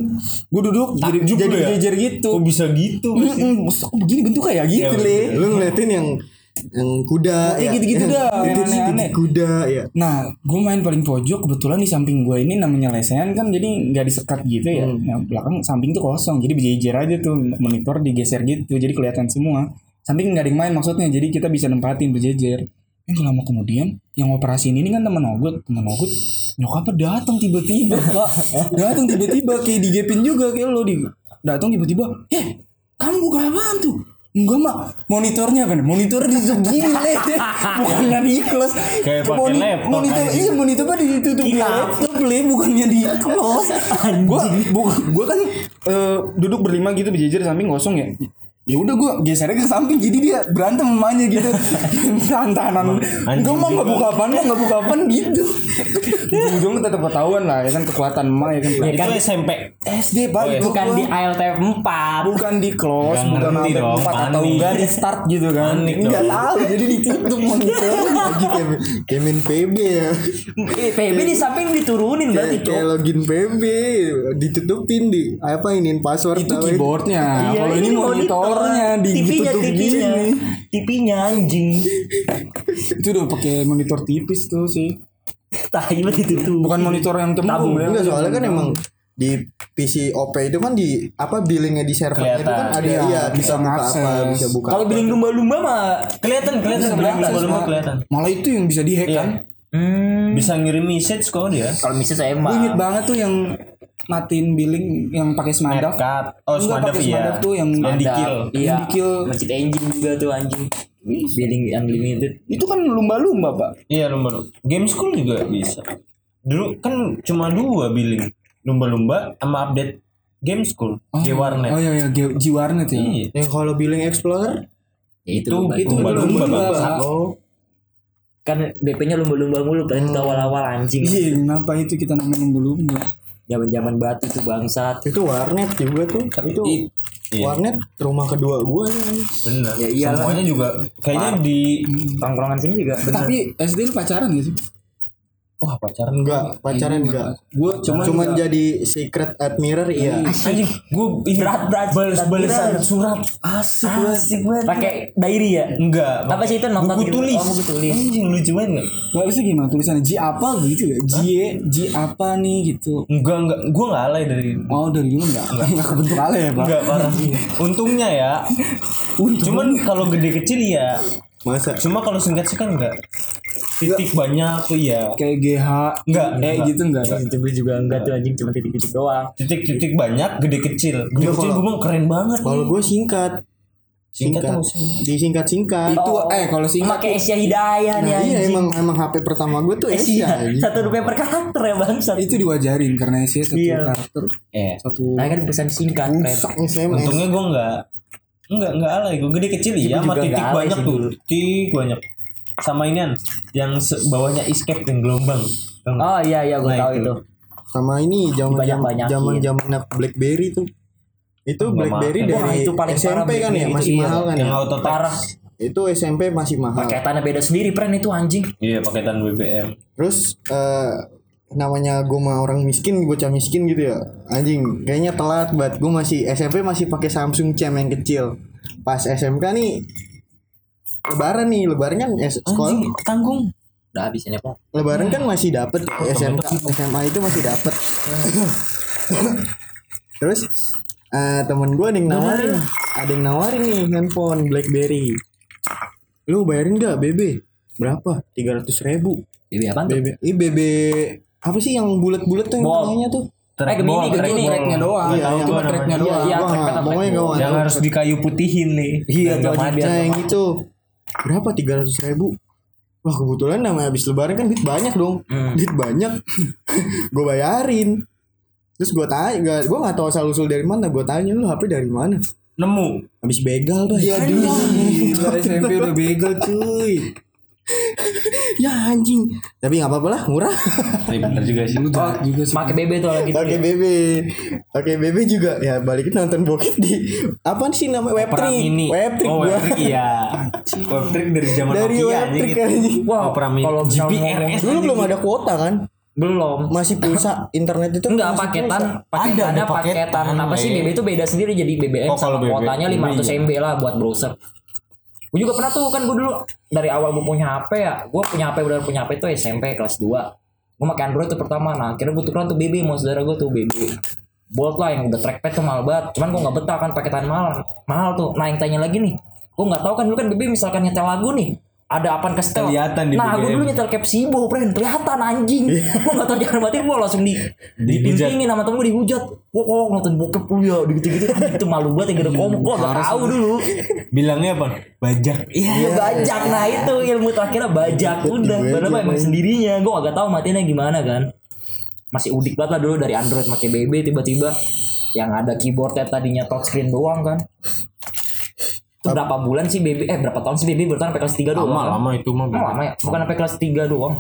Gue duduk jadi jadi ya? jejer gitu. Kok bisa gitu? Masa kok begini bentuk kayak gitu Iya, le. lu ngeliatin yang yang kuda Kayak ya. gitu-gitu Yang- dah, yang aneh-aneh. kuda ya Nah, gue main paling pojok kebetulan di samping gue ini namanya lesehan kan jadi nggak disekat gitu ya. Nah, belakang samping tuh kosong, jadi berjejer aja tuh monitor digeser gitu, jadi kelihatan semua. Samping nggak ada yang main maksudnya, jadi kita bisa nempatin berjejer. Eh gak lama kemudian yang operasi ini kan teman Ogut, teman Ogut nyokapnya datang tiba-tiba pak, datang tiba-tiba kayak digepin juga kayak lo di datang tiba-tiba, eh kamu buka apaan tuh? Enggak mak. Monitornya kan monitor di segini le bukan di close Kayak pakai laptop, monitor anjing. iya monitornya ditutup di laptop le. Bukannya di close gua gua gua kan eh, duduk berlima gitu berjejer samping kosong ya ya udah gua gesernya ke samping jadi dia berantem mamanya gitu. Anjing enggak mah nggak buka apaan mah nggak buka apaan gitu ujung tetap ketahuan lah ya kan kekuatan emak ya kan. Itu SMP. SD pak Oh, iya. itu bukan gua. di ALTF 4 bukan di close bukan dong, empat atau enggak di start gitu kan. Enggak tahu jadi ditutup monitor lagi kayak kayak main PB ya. Eh, PB di samping diturunin berarti kayak, login PB ditutupin di apa ini password itu tahu keyboardnya. Iya, kalau ini monitornya di TV-nya, ditutup TV-nya. gini TV-nya anjing itu udah pakai monitor tipis tuh sih tai banget ditutup bukan monitor yang Tabung. cembung ya enggak soalnya kan emang di PC OP itu kan di apa billingnya di servernya itu kan ada Iya, iya, bisa bisa buka ngakses. apa bisa buka Kalau apa. biling lumba-lumba mah Kelihatan, kelihatan, kelihatan, lumba-lumba kelihatan. Malah itu yang bisa dihack Iya. kan. hmm, Bisa ngirim message kok dia. kalau misalnya saya Gue inget mah banget tuh yang matiin billing yang pakai Smadaf. Oh, Smadaf pakai iya. Smadaf tuh yang Yang di ada- kill. Iya. Yang di kill. Masjid engine juga tuh anjing. Billing unlimited. Itu kan lumba-lumba, Pak. Iya lumba-lumba. Game school juga bisa. Dulu kan cuma dua billing. Lumba-lumba sama update game school. Di warnet. Oh iya iya, G-Warnet ya. Iya. yang kalau billing explorer itu, Itu- lumba- itu lumba-lumba. lumba-lumba, Bangsa. Bang. oh Kan BP-nya lumba-lumba mulu kan itu awal-awal anjing. Iya, kenapa itu kita namanya lumba-lumba? Zaman-zaman batu tuh bangsat. itu warnet juga tuh itu I- iya. warnet rumah kedua gua nih Bener. Ya iyalah. Semuanya juga kayaknya di Tongkrongan sini juga bener. Tapi SD lu pacaran gak sih? Wah pacaran enggak pacaran enggak. Gue cuman cuma jadi secret admirer iya. Anjing gue Berat, berat, balas balasan surat. Asik Asik banget. Pakai diary ya? enggak. Apa sih itu? Notat buku gitu? tulis. Oh, buku tulis. anjing lucu banget enggak Gak bisa gimana tulisannya? J apa gitu ya? J J apa nih gitu? Enggak enggak. Gue enggak alay dari Oh dari dulu enggak. Enggak kebentuk ale ya pak? Enggak parah. Untungnya ya. Cuman kalau gede kecil ya masa cuma kalau singkat sih kan enggak titik banyak tuh ya Kayak GH Enggak, Eh enggak. gitu enggak Itu gue juga enggak tuh anjing cuma titik-titik doang. titik-titik banyak gede kecil gede Enggak, kecil gue bilang keren banget kalau nih. gue singkat Singkat singkat disingkat singkat Itu eh kalau singkat Pakai Asia Hidayah nih nah, iya anjing. emang emang HP pertama gue tuh Asia Asia. anjing. Satu rupiah per karakter ya bangsat. itu diwajarin karena sih satu Iya. karakter eh satu Nah kan pesan singkat rusak untungnya gue enggak enggak enggak alay gue gede kecil iya sama titik enggak banyak tuh titik banyak sama inian yang bawahnya escape yang gelombang? Oh iya iya gue Nah, tahu itu. itu. sama ini zaman zaman zaman BlackBerry tuh itu Nggak BlackBerry dari Wah, itu paling parah SMP kan ya masih iya. mahal kan yang ya auto Parah. itu SMP masih mahal Paketannya beda sendiri pren itu anjing. iya paketan BBM terus eh, namanya gue mah orang miskin bocah miskin gitu ya. Anjing kayaknya telat banget. Gue masih SMP masih pakai Samsung Cam yang kecil. Pas SMK nih lebaran nih lebaran kan es- sekolah. anjing tanggung Udah habis ini Pak. lebaran kan masih dapet SMK SMA itu masih dapet. Terus eh, temen gue ada yang nawarin. Ada yang nawarin nih handphone BlackBerry. Lu bayarin gak BB berapa? Tiga ratus ribu. Bibi apaan tuh? BB ini BB apa sih yang bulat-bulat tuh yang tengahnya tuh? Eh Gemini, Gemini. tracknya doang. Iya, tahu cuma namanya. tracknya doang. Iya, track pokoknya track gak yang harus di kayu putihin nih. Iya, tuh, macet. Nah yang itu berapa? tiga ratus ribu? Wah kebetulan namanya habis lebaran kan duit banyak dong. Hmm. Duit banyak. Gue bayarin. Terus gue tanya gak, Gue gak tau asal usul dari mana. Gue tanya lu HP dari mana? Nemu. Habis begal bah Iya. Gila SMP udah begal cuy Ya anjing Tapi gak apa-apa lah murah tapi bener juga sih Lu jahat juga sih Pakai BB tuh lagi. Pakai BB Pakai BB juga Ya balikin nonton bokep di Apa sih namanya Opera Webtrick mini Webtrick oh gua. webtrick iya webtrick dari zaman Dari Nokia webtrick anjing itu. anjing Wah, Opera mini kalau GPRS Dulu belum ada kuota kan Belum. Masih pulsa internet itu Enggak paketan, paketan Ada, ada paketan. paketan, Apa sih. BB itu beda sendiri jadi BBM Oh, sama BB. kuotanya 500 Iya. MB lah buat browser. Gue juga pernah tuh kan gue dulu dari awal gue punya HP ya, gue punya HP udah punya HP tuh SMP kelas 2 Gue pakai Android tuh pertama, nah akhirnya gue tukeran tuh BB mau saudara gue tuh BB Bolt lah yang udah trackpad tuh mahal banget, cuman gue nggak betah kan paketan mahal, mahal tuh. Nah yang tanya lagi nih, gue nggak tahu kan dulu kan BB misalkan nyetel lagu nih, ada apaan ke setel Kelihatan di nah gue dulu nyetel Capsibo friend kelihatan anjing. Gue gak tau jangan batin gue langsung di dipintingin sama temen gue dihujat. Gue kok nonton bokep lu ya. Gitu gitu itu malu banget yang gede komuk gue gak tau dulu. Bilangnya apa? Bajak. Iya Iya. bajak. Nah itu ilmu terakhirnya bajak. Udah padahal emang sendirinya. Gue gak tahu matinya gimana kan. Masih udik banget lah dulu dari Android pakai BB tiba-tiba yang ada keyboardnya tadinya touchscreen doang kan berapa bulan sih BB eh berapa tahun sih BB bertahan sampai kelas 3 doang? Lama kan? lama itu mah Oh, lama ya? Bukan sampai kelas 3 doang?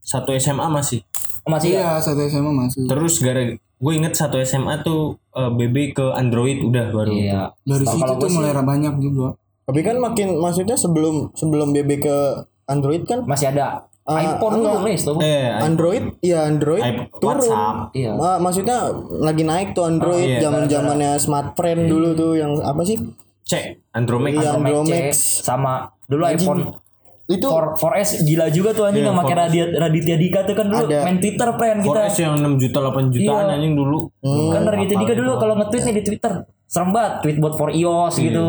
Satu SMA masih Oh, masih. Ya Iya satu SMA masuk terus gara gue inget satu SMA tuh eh, BB ke Android udah baru iya. Dari situ tuh gua sih mulai banyak juga. Tapi kan makin maksudnya sebelum sebelum BB ke Android kan masih ada. Ah, iPhone enggak. dulu nih eh Android ya Android iP- turun. WhatsApp. Iya. Ma- maksudnya lagi naik tuh Android Oh, iya, zaman zamannya smartphone dulu tuh yang apa sih? Cek Andromax Iya. Andromax. C, sama dulu iPhone itu 4, 4S gila juga tuh anjing Iya, yang pakai 4S. Raditya, Raditya Dika tuh kan dulu Ada. main Twitter friend kita. 4S yang 6 juta 8 jutaan Iya. anjing dulu. Kan Raditya Dika dulu kalau nge-tweet nih di Twitter serem banget tweet buat for iOS gitu,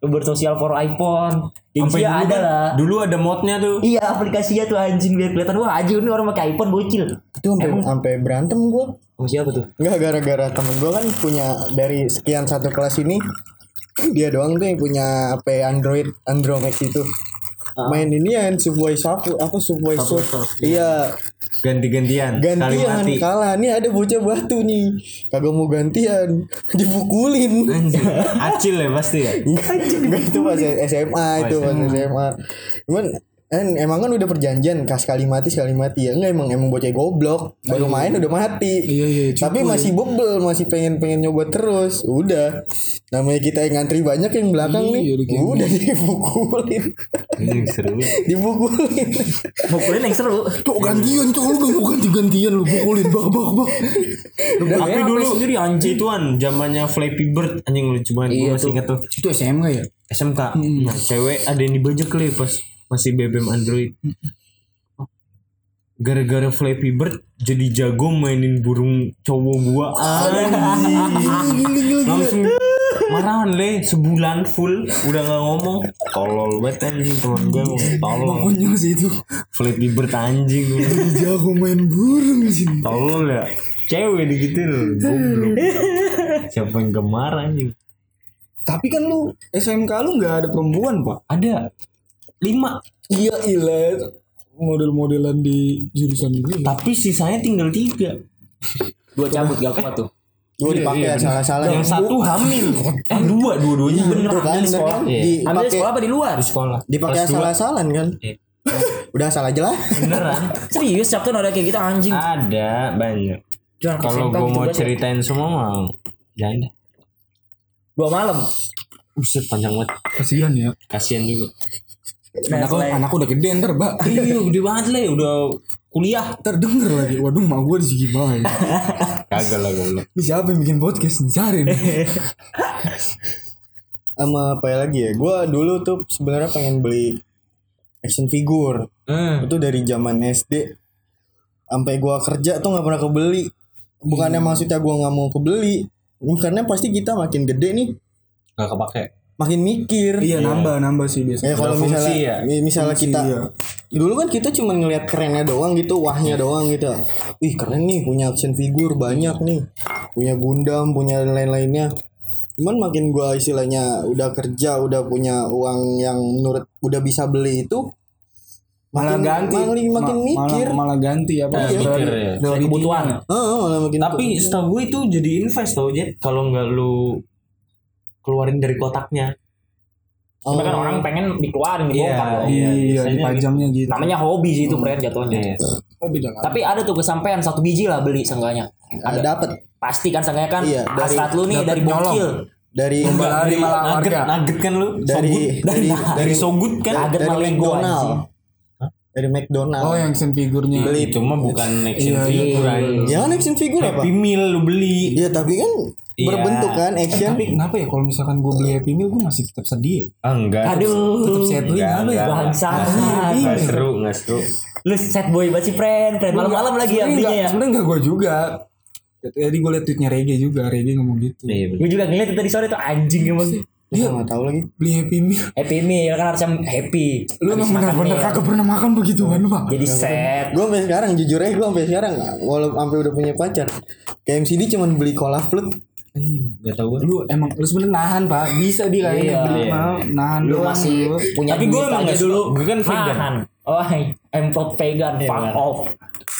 bersosial for iPhone. Sampai Gengsi dulu ada kan, lah. Dulu ada modnya tuh. Iya aplikasinya tuh anjing biar kelihatan wah anjing ini orang pakai iPhone bocil. itu sampai sampai berantem gua Sama siapa tuh? Enggak gara-gara temen gua kan punya dari sekian satu kelas ini dia doang tuh yang punya HP Android Android Max itu. Main ini yang Subway Sapu apa Subway Sub. Iya, Ganti-gantian. Kali gantian mati. kalah. Nih ada bocah batu nih. Kagak mau gantian. Dipukulin. Anjing. Acil ya pasti ya. Enggak itu pas SMA itu pas SMA. Cuman kan emang kan udah perjanjian kas sekali mati sekali mati ya enggak emang emang bocah goblok baru main udah mati Iya iya. tapi masih bebel masih pengen pengen nyoba terus udah namanya kita yang ngantri banyak yang belakang nih Iya, udah dipukulin Anjing seru. dipukulin Mukulin yang seru. Cok gantian cok lu gak mau ganti-gantian lu pukulin bak bak bak. Tapi Ya, dulu sendiri anjing. Ituan zamannya Flappy Bird anjing lucu banget. Iya Gue masih tuh. ingat tuh. Itu SMK ya? SMK. Nah, cewek ada yang dibajak kali pas masih BBM Android. Gara-gara Flappy Bird jadi jago mainin burung cowok gua. Anjing. Langsung marahan le. Sebulan full. Udah nggak ngomong. Tolol banget anjing. Teman gue ngomong tolol. Konyol sih itu. Flappy Bird anjing. Jago main burung sih. tolol ya. Cewek digituin loh goblok. Siapa yang gemar anjing? Tapi kan lu SMK lu nggak ada perempuan pak? ada lima Iya ilah model-modelan di jurusan gue. tapi sisanya tinggal tiga Dua cabut gak kuat tuh. gue dipakai salah-salah yang satu hamil eh dua dua-duanya bener kan, sekolah. kan? Iya. Di- Ambil dipakai sekolah apa di luar? di sekolah dipakai Kelas dua. salah-salan kan Iya. udah salah aja lah beneran Serius Sabtu ada kayak gitu anjing. ada banyak kalau gue gitu mau ceritain semua mau jangan Dua malam. Buset panjang banget Kasihan ya. kasian juga Anak lu, anak udah gede ntar mbak. iya gede banget le udah kuliah Terdenger lagi. Waduh mak gue di sini gimana? kagak lah goblok Ini siapa yang bikin podcast nih? Cari nih. sama apa lagi ya gue dulu tuh sebenarnya pengen beli action figure Hmm. itu dari zaman SD sampai gua kerja tuh nggak pernah kebeli bukannya maksudnya gua nggak mau kebeli karena pasti kita makin gede nih gak kepake makin mikir Iya nambah nambah sih biasa. ya kalau misalnya ya? mi- misalnya Fungsi, kita iya. dulu kan kita cuma ngelihat kerennya doang gitu wahnya doang gitu wih keren nih punya action figure banyak nih punya Gundam punya lain-lainnya cuman makin gua istilahnya udah kerja udah punya uang yang menurut udah bisa beli itu Malah makin- ganti. makin, makin Ma- mikir Malah, malah ganti apa? Iya, mikir ya. Dari kebutuhan. Ah, malah makin tapi setahu gue itu jadi invest tau Jet kalau nggak lu keluarin dari kotaknya Oh. Cuma kan orang pengen dikeluarin dibongkar Iya, dong. Iya, biasanya dipajangnya gitu. Namanya hobi sih itu friend jatuhnya. Iya. Oh beda lah. Tapi ada tuh kesampaian satu biji lah beli seenggaknya. ada dapat Pasti kan seenggaknya kan Iya, dari- hasrat lu nih dapet dari nyolong. bokil. dari Enggak, dari malah nugget, nugget kan lu dari Sogut. dari dari sogut kan Nugget dari sama Lego McDonald anjing. Dari McDonald Oh yang action figurnya. Beli. itu mah bukan action Iya, iya. figure anjing. ya kan action figure apa Happy Meal lu beli Iya tapi kan Iya. berbentuk kan action Tapi kenapa ya kalau misalkan gue beli Happy Meal gue masih tetap sedih. ya? ah, enggak Aduh. Tetap settling Enggak, apa ya? enggak. Bangsa. Nggak seru nggak seru Lu sad boy banget sih friend. Friend malam-malam lagi ya belinya ya. Sebenarnya enggak gue juga. Jadi gue liat tweetnya Rege juga. Rege ngomong gitu. iya. Gue juga ngeliat itu tadi sore tuh anjing emang. Dia nggak tahu lagi Beli Happy Meal. Happy meal kan harusnya happy. Lu emang makan bener-bener meal. kagak pernah makan begituan pak. Jadi sad. gue sampai sekarang jujur aja gue sampai sekarang walau sampai udah punya pacar KMCD cuman beli cola float nggak tahu gue Lu emang lu sebenarnya nahan pak. Bisa dia kayaknya Iya. beli Iya. nahan Lu masih lu. punya Tapi gua emang suka. dulu. Gua kan vegan. Nahan. Oh, I'm not vegan. Iya, Fuck off.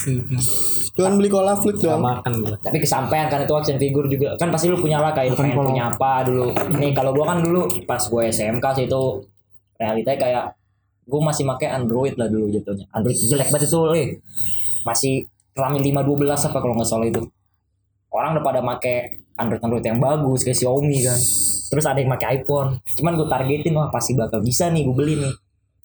cuman beli cola nggak doang. makan gue tapi kesampaian kan itu action figure juga. Kan pasti lu punya lah kayak lu pengen punya apa dulu. Ini kalau gua kan dulu pas gue SMK sih itu realitanya kayak gua masih pakai Android lah dulu jatuhnya. Android jelek banget itu eh. Masih RAM 512 apa kalau nggak salah itu. Orang udah pada make Android Android yang bagus kayak Xiaomi kan. Terus ada yang pakai iPhone. Cuman gue targetin wah pasti bakal bisa nih gue beli nih.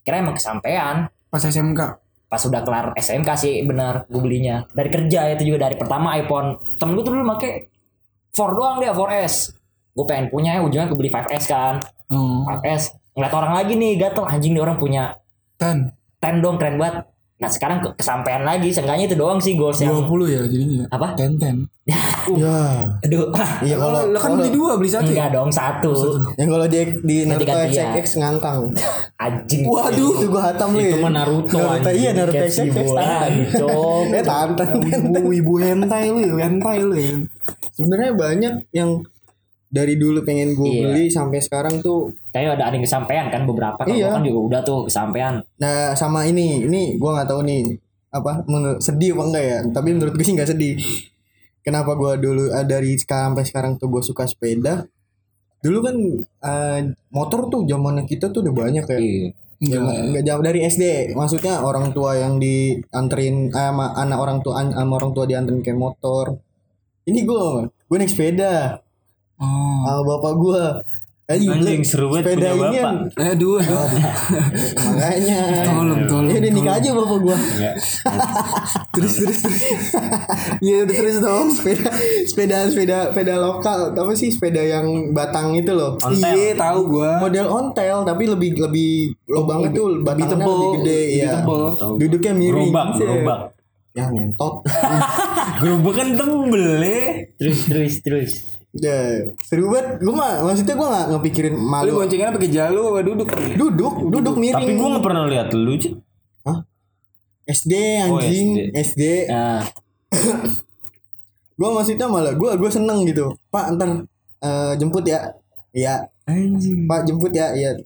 Kira emang kesampaian. Pas SMK. Pas udah kelar SMK sih benar gue belinya. Dari kerja itu juga dari pertama iPhone. Temen gue tuh dulu make 4 doang dia 4S gue pengen punya ya ujungnya gue beli 5S kan. Oh. 5S ngeliat orang lagi nih gatel. Anjing nih orang punya Ten. 10 dong keren banget nah sekarang ke- kesampaian lagi seenggaknya itu doang sih goals yang 20 ya jadinya. apa Ten ten. Ya. aduh Iya kalau Lo kan beli dua beli satu ya? enggak dong satu yang kalau di di Naruto Ganti-gantian. XX ngangkang. anjing Waduh, itu gua hatam lu. Itu ya. mah Naruto, Naruto iya Naruto Kayak si XX bola tantan. Eh tantan. Ibu ibu hentai lu, ya, hentai lu ya. Sebenarnya banyak yang dari dulu pengen gue Iya. beli sampai sekarang tuh kayaknya ada ada yang kesampaian kan beberapa kalau Iya. kan juga udah tuh kesampaian Nah sama ini, ini gua nggak tahu nih apa menurut sedih apa enggak ya. Tapi menurut gue sih nggak sedih. Kenapa gua dulu eh, dari sekarang sampai sekarang tuh gue suka sepeda. Dulu kan eh, motor tuh zamannya kita tuh udah banyak ya. iya Zaman- jauh dari SD. Maksudnya orang tua yang dianterin eh, sama anak orang tua sama orang tua dianterin kayak motor. Ini gue, gue naik sepeda Oh. sama bapak gue. Eh, Anjing, seru banget sepeda punya ini bapak. Eh dua. makanya. Tolong tolong. Ya udah nikah aja bapak gua. Ya. terus terus terus. ya udah terus dong sepeda sepeda sepeda sepeda lokal apa sih sepeda yang batang itu loh. Ontel. Iya tahu gua. Model ontel tapi lebih lebih lubangnya tuh batangnya tebel, lebih gede lebih ya. tebel. Duduknya miring. Gerobak, gerobak. Ya ngentot. Gerobak kan tebel ya. terus terus terus ya, seru banget. Gua mah maksudnya gua nggak ngepikirin Lu malu. boncengan pakai jalu apa duduk? Duduk, duduk miring. Tapi gue gak pernah lihat lu Cid. SD Oh, anjing, SD. SD. nah Gua maksudnya malah gua gua seneng gitu. Pak ntar eh, jemput ya. Iya. Pak jemput ya. Iya.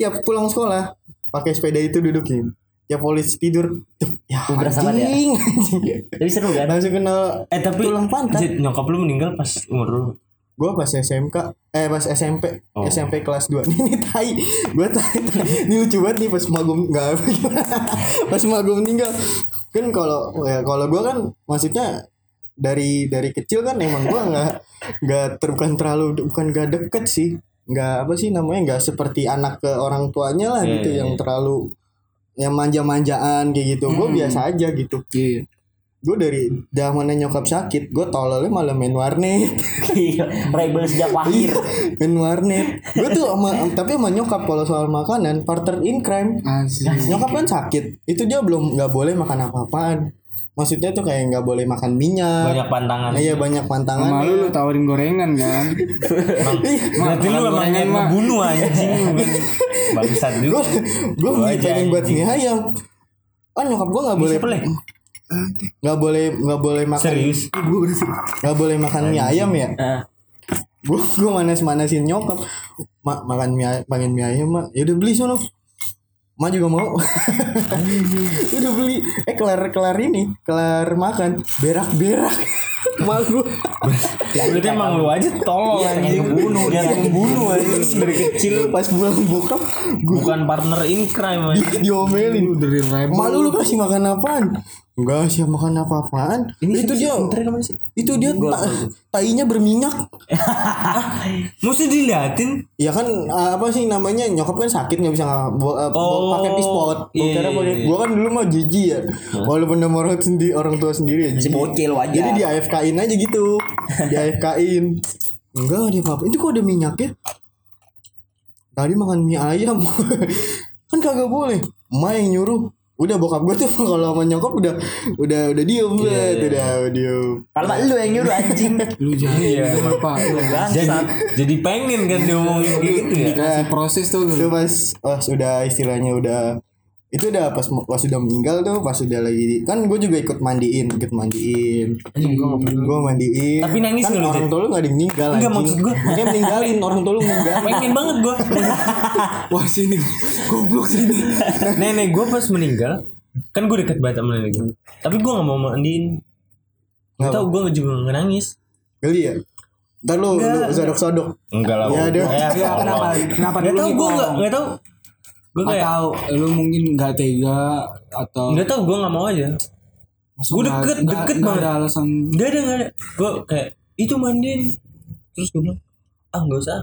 Tiap pulang sekolah pakai sepeda itu dudukin. Tiap polis tidur. Ya Berasa banget ya? anjing. anjing. tapi seru kan Langsung kenal Eh tapi tulang pantat. Nyokap lu meninggal pas umur lu. Gua pas SMK eh pas SMP Oh. SMP kelas 2 ini tai gua tai, tai. ini lucu banget nih pas emak gua enggak pas emak gua meninggal kan kalau ya kalau gua kan maksudnya dari dari kecil kan emang gua nggak nggak ter, bukan terlalu bukan gak deket sih nggak apa sih namanya nggak seperti anak ke orang tuanya lah Iya, gitu iya, yang iya. terlalu yang manja-manjaan kayak gitu. Gua biasa aja gitu. Iya. gue dari zamannya nyokap sakit gue tololnya malah main warnet. Iya, rebel sejak lahir. Main warnet. Gue tuh sama tapi sama nyokap kalau soal makanan partner in crime. Asik. nyokap kan sakit. Itu dia belum nggak boleh makan apa-apaan maksudnya tuh kayak nggak boleh makan minyak. Banyak pantangan. iya banyak pantangan. Sama lu tawarin gorengan kan. Berarti lu makan emang Mak. ngebunuh anjing. Bangsat gue juga. gue pengen buat mie ayam. Kan nyokap gue nggak boleh nggak boleh nggak boleh makan Serius? nggak boleh makan mie ayam ya? Gue gue manas manasin nyokap. Mak makan mie ayam makan mie ayam mak ya udah beli sono mak juga mau. Udah beli. Eh kelar kelar ini. Kelar makan. Berak berak malu Berarti emang lu aja tolol anjing. ngebunuh Niat dia. ngebunuh anjing. Dari kecil. pas pulang bokap gue Bukan partner in crime anjing. diomelin. Dari malu lu kasih makan apaan enggak sih makan apa-apaan itu dia itu dia ta- tainya berminyak Mesti diliatin. Ya kan apa sih namanya nyokap kan sakit nggak bisa uh, bo- Oh, pakai pispot. Iya, kira pakai iya. gua kan dulu mah jijik ya. Walaupun nama orang sendiri orang tua sendiri ya. si bocil wajar Jadi di AFK-in aja gitu. di AFK-in. Enggak dia apa Itu kok ada minyaknya? Tadi makan mie ayam. kan kagak boleh. Emak yang nyuruh. Udah bokap gue tuh kalau sama nyokap udah udah udah diem banget, udah diem. kalau lu yang nyuruh anjing Lu jangan Iya. Bapak lu. Jadi jadi pengen kan diomongin kayak gitu ya. Dikasih proses tuh lu. pas oh, sudah istilahnya udah itu udah pas pas sudah meninggal tuh pas sudah lagi kan gue juga ikut mandiin ikut mandiin gue mandiin Tapi nangis kan orang tua lu nggak ada yang meninggal Enggak, anjing. maksud gua. Makanya meninggalin orang tua lu meninggal Pengen banget gua. Wah sini goblok sini. Nenek gua pas meninggal kan gue deket banget sama nenek gue. Tapi gua gak mau mandiin. Gak tau gue juga gak nangis. kali ya ntar lu lu sodok sodok Enggak lah. Ya. Ya, Ya, kenapa kenapa Gak dulu tau nih gue gak Gak tau Gue kayak Atau lu mungkin nggak tega atau Gak tau gue gak mau aja. Nggak- deket, nggak- deket nggak banget. ada alasan. Gak ada gak ada. Gue kayak Itu mandiin Terus gue bilang Ah gak usah.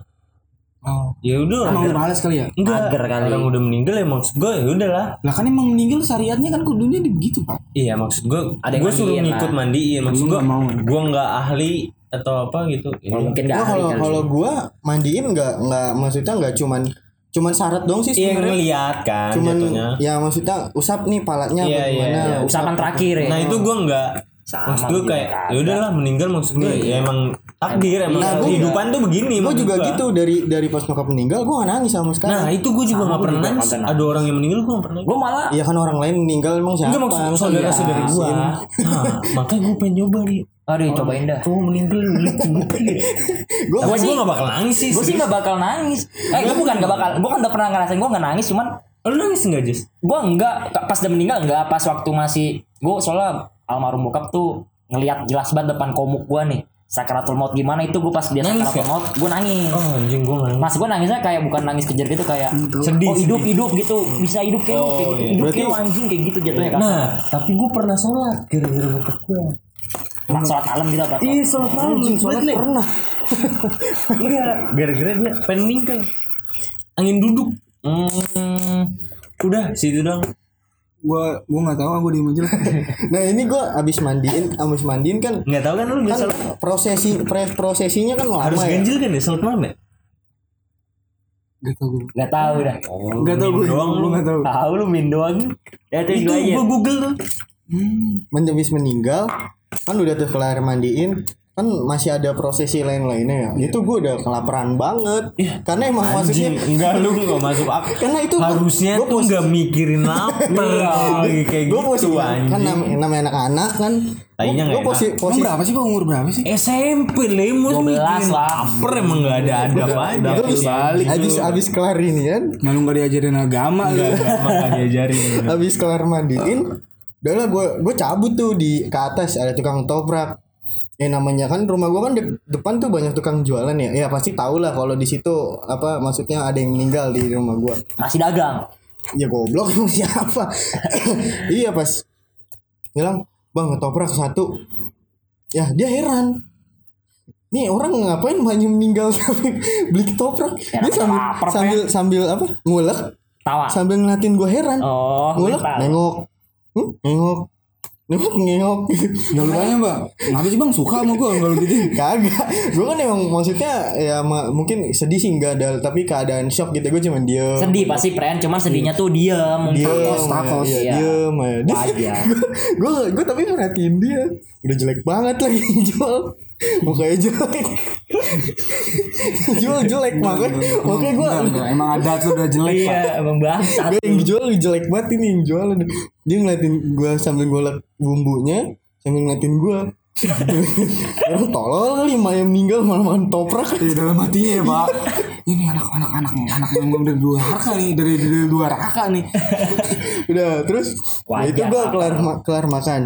Oh. Ya udah emang lu males kali ya? Enggak Mager kali. Orang udah meninggal ya maksud gue ya udahlah. Lah kan emang meninggal syariatnya kan kudunya begitu pak. Iya maksud gue Ada Gue suruh ngikut mandiin. Maksud gue nggak mau. Gue gak ahli Atau apa gitu. Ya mungkin Gua nggak ahli kalau kalau sih. gua mandiin nggak nggak maksudnya nggak cuman cuman syarat dong sih Iya sebenarnya. ngeliat kan cuman jatuhnya. ya maksudnya usap nih palanya Iya, iya, iya. usapan terakhir ya. Nah itu gue nggak Sama maksud gue kayak ya udahlah meninggal maksud gue ya emang takdir emang Nah, kehidupan tuh begini gue juga gua. gitu dari dari pas nyokap meninggal gue gak nangis sama sekali. Nah itu gue juga gua pernah juga nangis. Ada orang yang meninggal gue nggak pernah gue malah Iya kan orang lain meninggal emang siapa? Enggak maksud Masa saudara-saudara dijelasin? gue Nah makanya gue pengen nyoba nih aduh cobain dah. Kamu meninggal Gue Tapi sih- gue gak bakal nangis sih gue sih nggak bakal nangis. Eh gue bukan nggak bakal gue kan udah pernah ngerasain gue nggak nangis cuman Lu nangis gak Jess? gue enggak pas dia meninggal enggak pas waktu masih gue soalnya almarhum bokap tuh ngelihat jelas banget depan komuk gue nih. Sakaratul maut gimana itu gue pas dia Nangis sakaratul ya? maut gue nangis. Oh anjing gue nangis. Mas gue nangisnya kayak bukan nangis kejar gitu kayak Sedih, oh hidup sedih. hidup gitu. Bisa hidup kayak lu, kayak Oh, gitu. iya. hidup Berarti- kayak anjing kayak gitu jatuhnya Nah tapi gue pernah sholat Gara-gara bokap gue nah, sholat malam gitu apa? Iya sholat malam. Anjing sholat pernah. Iya. Gara-gara dia pengen meninggal Angin duduk. Hmm, Udah situ dong. Gua gua nggak tahu, gua diem aja lah. Nah ini gue abis mandiin Abis mandiin kan Gak tau kan lu kan prosesi pre- prosesinya kan lama Harus ya? ganjil kan ya sholat malam ya? Gak tau gue. nggak tahu dah. Gak tau gue. doang lu. gak tau. tahu. Lu min doang. Ya Itu gue google tuh. Men- habis meninggal kan udah tuh kelar mandiin kan masih ada prosesi lain-lainnya ya. Itu gue udah kelaparan banget. Karena emang Anjing. maksudnya Enggak lu gak masuk akal karena itu Harusnya gua tuh pos- gak mikirin lapar lagi Kayak gue gitu posisi kan nam- namanya anak-anak kan. Tadinya nggak gue posisi Emang posisi berapa sih kok umur berapa sih? SMP lemos 12 mikirin. lah. lapar emang gak ada ada apa aja. Udah habis. habis kelar ini kan? Nah lu gak diajarin agama lu. Enggak diajarin. Habis kelar mandiin udah lah gue gue cabut tuh di ke atas ada tukang toprak. Ya namanya kan rumah gue kan de- depan tuh banyak tukang jualan ya. Ya pasti tau lah kalau di situ apa maksudnya ada yang meninggal di rumah gue masih dagang? Ya goblok siapa? Iya pas bilang bang ketoprak satu. Ya dia heran. Nih orang ngapain banyak meninggal beli ketoprak Ya, dia sambil sambil sambil apa ngulek. Tawa. Sambil ngeliatin gue heran. Oh ngulek mental. nengok hmm, nengok. Nengok nengok. Gak lu tanya mbak. Kenapa sih bang? Suka sama gue kalau gitu? kagak. Gue kan emang maksudnya ya ma- mungkin sedih sih enggak ada tapi keadaan shock gitu. Gue cuman dia sedih pasti pren cuman sedihnya tuh dia dia takos iya ya, diem aja Dia- wajar gue gue tapi merhatiin dia. Udah jelek banget lagi jual mukanya jelek jual jelek makanya makanya gue. Emang ada tuh udah jelek pak. iya emang bangsat gue yang dijual jelek banget ini yang jualan dia ngeliatin gue sambil golek bumbunya sambil ngeliatin gue Orang tolol kali mak yang meninggal malah makan toprak Iya dalam hatinya ya pak. Ini anak-anak anak anak yang belum dari dua raka nih dari dari dua raka nih. udah terus nah itu gue kelar kelar makan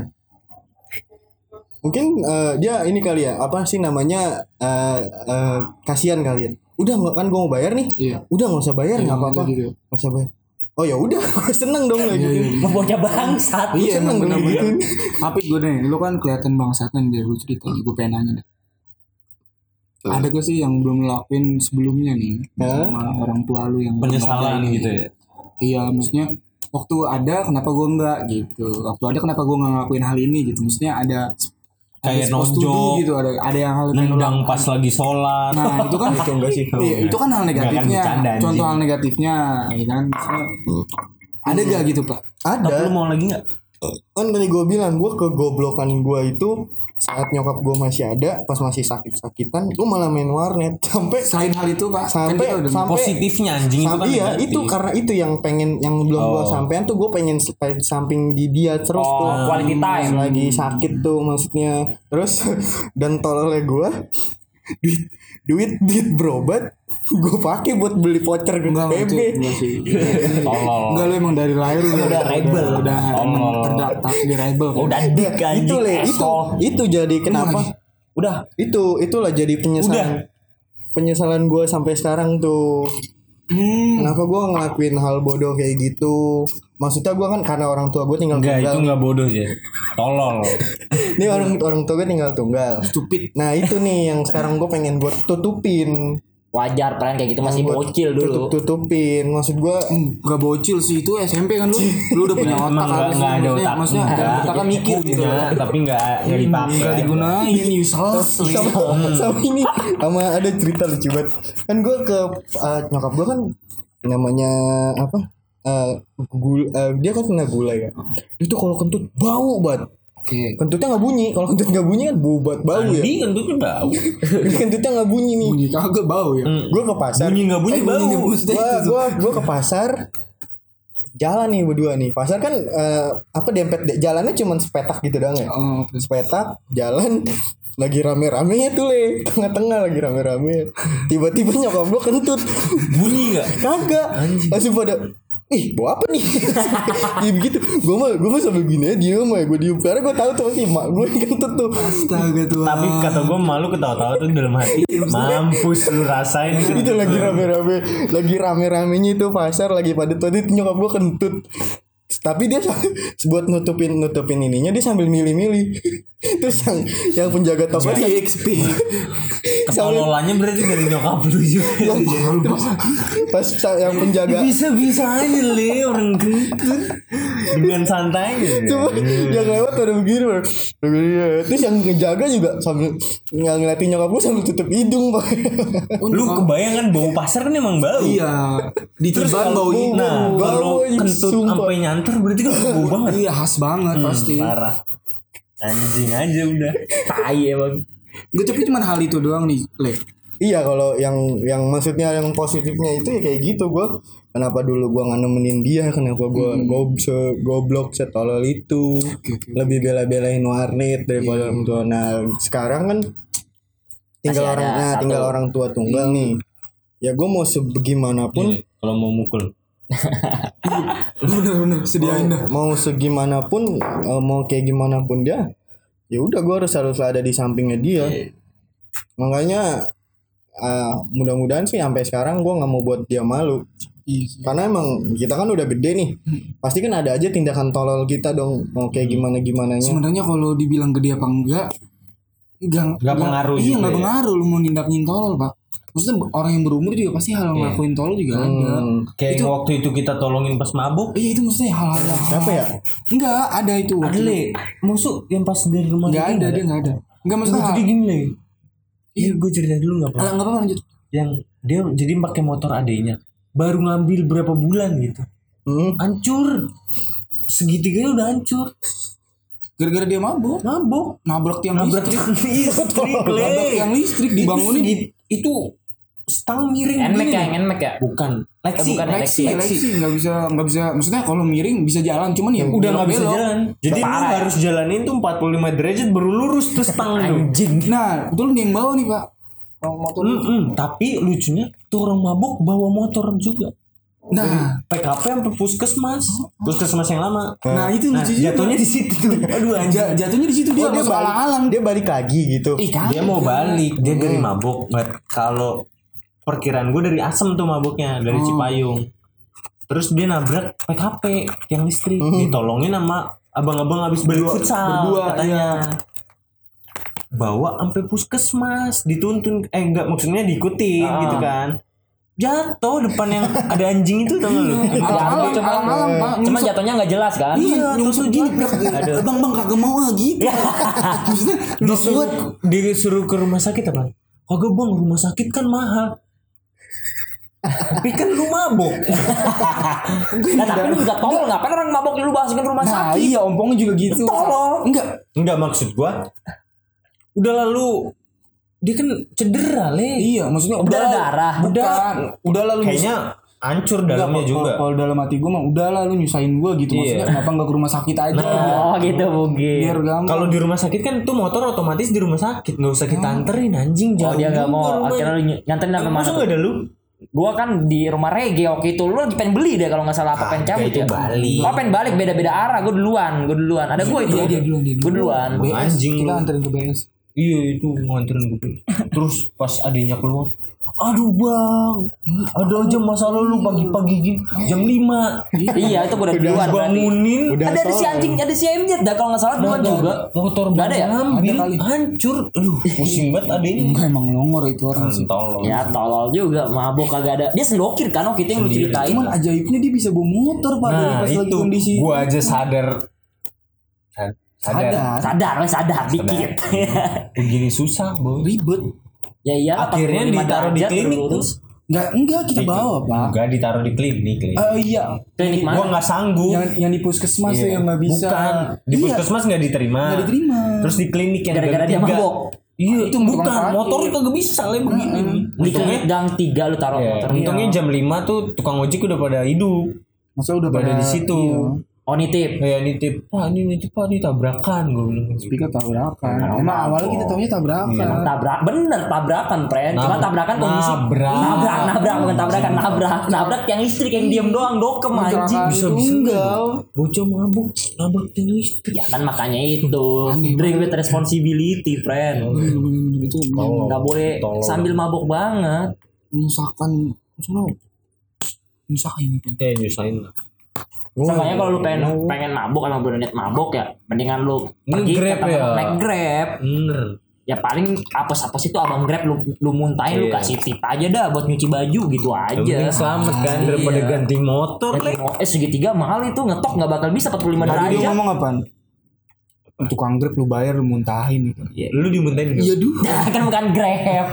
mungkin eh, dia ini kali ya apa sih namanya eh eh, kasihan kali ya. Udah nggak kan gue mau bayar nih. Iya. udah nggak usah bayar nggak Iya, apa-apa. gitu. nggak usah bayar. Oh ya udah gue seneng dong lagi mau bocah bangsat. Iya seneng dong gitu. Tapi gue nih, lu kan kelihatan bangsatnya dari lu cerita, gue pengen nanya deh. Ada gak sih yang belum ngelakuin sebelumnya nih Hah? sama orang tua lu yang Penyesalan gitu ya? Iya, maksudnya waktu ada kenapa gue enggak gitu. Waktu ada kenapa gue nggak ngelakuin hal ini gitu. Maksudnya ada Kayak nonjok, gitu, ada ada yang hal Nendang pas lagi sholat Nah itu kan itu enggak sih Iya, itu kan hal negatifnya. bercanda, anjing. Contoh hal negatifnya, ya kan. Ada gak gitu pak? ada Tapi lu mau lagi gak? kan tadi gue bilang gue kegoblokan gue itu saat nyokap gue masih ada pas masih sakit-sakitan gue malah main warnet sampai Selain hal itu pak, sampai kan kita udah sampai Positifnya anjing itu kan sampai iya negatif. itu karena itu yang pengen yang belum gue Oh. sampean tuh gue pengen sampai samping di dia terus Oh, tuh quality time. lagi sakit tuh maksudnya terus dan tololnya gue duit duit duit berobat gue pakai buat beli voucher ke Enggak, PB enggak sih. Tolol. Enggak lu emang dari lahir lu Udah rebel. Udah terdata di rebel kan. udah dik anjing. itu le itu itu jadi kenapa? udah. Itu itulah jadi penyesalan. Penyesalan gue sampai sekarang tuh. Hmm. kenapa gue ngelakuin hal bodoh kayak gitu maksudnya gue kan karena orang tua gue tinggal Enggak itu tunggal enggak bodoh ya Tolol ini orang orang tua gue tinggal tunggal Stupid. nah itu nih yang sekarang gue pengen buat tutupin wajar pren kayak gitu masih Buat bocil dulu tutup tutupin maksud gue Enggak bocil sih itu SMP kan lu. Lu udah punya otak Emang enggak, harusnya. enggak ada Maksudnya- otak Maksudnya ada Enggak. otak kan mikir gitu. Tapi enggak Enggak dipakai Enggak digunain useless. sama, sama ini sama ada cerita lucu banget kan gue ke uh, nyokap gue kan namanya apa Eh gul eh, dia kan kena gula ya. Itu kalau kentut bau banget. Oke. kentutnya nggak bunyi. Kalau kentut nggak bunyi kan bau banget bau ya. Andi kentutnya bau. Ini kentutnya nggak bunyi nih. Bunyi kagak bau ya. gue ke pasar. Bunyi nggak bunyi Eh, bau. bunyi maksudnya gua ke pasar. Jalan nih berdua nih. Pasar kan eh, apa dempet jalannya cuman sepetak gitu doang ya? Oh, sepetak jalan. Lagi rame-ramenya tuh le tengah-tengah lagi rame-rame. Tiba-tiba nyokap gua kentut. Bunyi nggak? kagak. Langsung pada ih bawa apa nih? Ya begitu. Gue mah gue mah sambil gini aja diem aja. Gue diem. Karena gue tahu tuh pasti mak gue kentut tuh. Astaga Tuhan. Tapi kata gue malu ketawa-tawa tuh dalam hati. Mampus lu rasain. Itu lagi rame-rame. Lagi rame-ramenya itu pasar lagi padat-padat nyokap gue kentut. Tapi dia buat nutupin nutupin ininya dia sambil milih-milih. Terus yang yang penjaga toko Speak, speak. Ketololanya berarti dari nyokap lu juga. pas sa- yang penjaga Bisa-bisa aja le orang kentut dengan santai. Cuma yang lewat pada begini Bang. Begini. Terus yang ngejaga juga sambil nggak ngeliatin nyokap gue sambil tutup hidung pak. Lu kebayang kan bau pasar kan emang bau. Iya. Ditiban bau ini. Nah, Bau, kalau kentut sampai nyanter berarti kan bau banget. Iya khas banget pasti. Parah. Anjing aja udah. Tai emang. Gue tapi cuma hal itu doang nih, Le. iya kalau yang yang maksudnya yang positifnya itu ya kayak gitu gue. Kenapa dulu gue nggak nemenin dia? Kenapa gue gob se goblok setolol itu? Lebih bela-belain warnet daripada orang tua. Nah sekarang kan tinggal Masih ada orang nah, satu. tinggal orang tua tunggal nih. Ya gue mau sebagaimanapun Kalau mau mukul. Bener-bener sediain dah. mau segimanapun eh, mau kayak gimana pun dia ya udah gue harus harus ada di sampingnya dia. Makanya ah, mudah-mudahan sih sampai sekarang gue nggak mau buat dia malu. Iya sih. karena emang kita kan udah gede nih. Pasti kan ada aja tindakan tolol kita dong. Mau kayak gimana gimana nya Sebenarnya kalau dibilang gede apa enggak enggak Nggak pengaruh Iya juga enggak ya. pengaruh lu mau nindakin tolol, Pak. Maksudnya orang yang berumur juga pasti hal yang ngelakuin tolol juga ada. Kayak yang waktu itu kita tolongin pas mabuk. Iya itu maksudnya hal-hal apa ya Enggak ada itu. Ada le, musuh yang pas dari rumah Enggak ada dia enggak ada. Enggak maksudnya jadi gini le. Iya, gue cerita dulu nggak apa. Alah, enggak apa-apa lanjut. Yang dia jadi pakai motor adenya, baru ngambil berapa bulan gitu, Hmm. hancur. Segitiganya udah hancur. Gara-gara dia mabuk. Mabuk. Nabrak tiang Nabrak listrik. listrik. Nabrak tiang listrik dibangunin. Itu, itu stang miring begini. ya, Nmax ya. Bukan. Lexi. bukan, Lexi, Lexi. Lexi nggak bisa nggak bisa maksudnya kalau miring bisa jalan cuman ya Udah nggak bisa jalan. Jadi lu ya. harus jalanin tuh 45 derajat baru lurus tuh stang. Anjing. Nah, betul nih yang bawa nih, Pak. Motor Mm-mm. Tapi lucunya tuh orang mabuk bawa motor juga. Nah, PKP sampai puskesmas. Puskesmas yang lama. nah itu Nah, lucu juga. jatuhnya di situ tuh. Aduh jatuhnya di situ dia Oh, dia balik alang-alang. dia balik lagi gitu Ih. Dia mau balik, dia dari mabuk. Kalau perkiraan gue dari Asem tuh mabuknya, dari Cipayung. Terus dia nabrak PKP yang listrik, ditolongin sama abang-abang habis balik futsal berdua, katanya. Bawa sampai puskesmas, dituntun eh enggak maksudnya diikutin gitu kan. Jatuh depan yang ada anjing itu tau gak lu? Alang-alang, Cuma-. Cuma jatuhnya nggak jelas kan? Iya, nyungsut gini. Bang, bang kagak mau ah gitu. Maksudnya disuruh disuruh ke rumah sakit apa? Kagak bang rumah sakit kan mahal. Tapi kan lu mabok. Nah, tapi lu juga tolol ngapain orang mabok lu masukin rumah Nah, sakit? iya ompongnya juga gitu. Tolong. Enggak. Enggak maksud gua. Udah lalu dia kan cedera le. Iya, maksudnya udah Berdarah. Bukan. Udah lalu Kayaknya hancur dalamnya juga. Kalau dalam hati gue mah udah lah lu nyusahin gue gitu maksudnya Iya. kenapa nggak ke rumah sakit aja biar, Oh gitu mungkin. biar gampang. Kalau di rumah sakit kan tuh motor otomatis di rumah sakit nggak usah kita anterin anjing Oh jauh. dia nggak mau akhirnya lu ny- nyanterin sampai Emang mana Masa tuh? ada lu? Gua kan di rumah reggae waktu itu lu lagi pengen beli deh kalau nggak salah apa pengen Kagak, cabut itu ya. balik. Oh pengen balik beda-beda arah. Gue duluan, gue duluan. Ada gue itu. Iya, dia duluan, dia Gue duluan. Anjing kita lu. anterin ke BS Iya itu nganterin gue. Terus pas adiknya keluar, aduh bang, ada aja masalah lu pagi-pagi gini jam 5 iya itu udah duluan berarti. bangunin Udah Ada ada si anjing, ada si MJ. Dah kalau nggak salah duluan juga. motor Nggak ada ya? Ada kali. hancur aduh pusing banget adiknya enggak emang longor itu orang sih tolong Ya tolol juga, mabok kagak ada. Dia sendokir kan waktu itu yang lu ceritain. cuman ajaibnya dia bisa bawa motor pak dari nah pas lagi itu kondisi gua aja sadar Sad- sadar sadar Sadar, sadar dikit. begini susah boy ribet ya iya akhirnya ditaruh di klinik tuh Enggak, enggak kita bawa, Pak. Enggak ditaruh di klinik. Li. Eh iya. Klinik mana? Gua nggak sanggup. Yang yang di puskesmas tuh yang nggak bisa. Bukan. Di Iya, puskesmas nggak diterima. nggak diterima. Terus di klinik yang Gara-gara dia tiga. mabok. Iya, Itu itu bukan. Motornya kagak bisa lah begini. Di Untungnya, gang tiga lu taruh ya, motor. untungnya jam 5 tuh tukang ojek udah pada hidup. Masa udah Pada pada di situ. Iya. Oh nitip. Kayak nitip, Pak ini nitip Pak ini tabrakan gue bilang. Speaker tabrakan. Nah, Emang awalnya kita taunya tabrakan. Emang tabrak bener tabrakan friend cuma tabrakan kondisi Nabrak. nabrak nabrak bukan tabrakan nabrak nabrak yang listrik yang diem doang dokem anjing Kecelakaan bisa- bisa enggak. Bocah mabuk nabrak tiang listrik. ya kan makanya itu drink with responsibility friend nggak boleh sambil mabok banget menyusahkan menyusahin itu. Eh nyusahin lah. Makanya kalau lu pengen pengen mabok emang bener niat mabok ya, mendingan lu pergi ke tempat ya. naik grab. Bener. Ya paling apes-apes itu abang grab lu lu muntahin lu Iya. kasih tip aja dah buat nyuci baju gitu aja. penting selamat kan daripada Iya. ganti motor. Ganti Le. mo- Eh segitiga mahal itu ngetok nggak bakal bisa 45 Tadi dia derajat. ngomong apaan? Tukang grab lu bayar lu muntahin gitu. Lu dimuntahin Iya duh. kan bukan grab.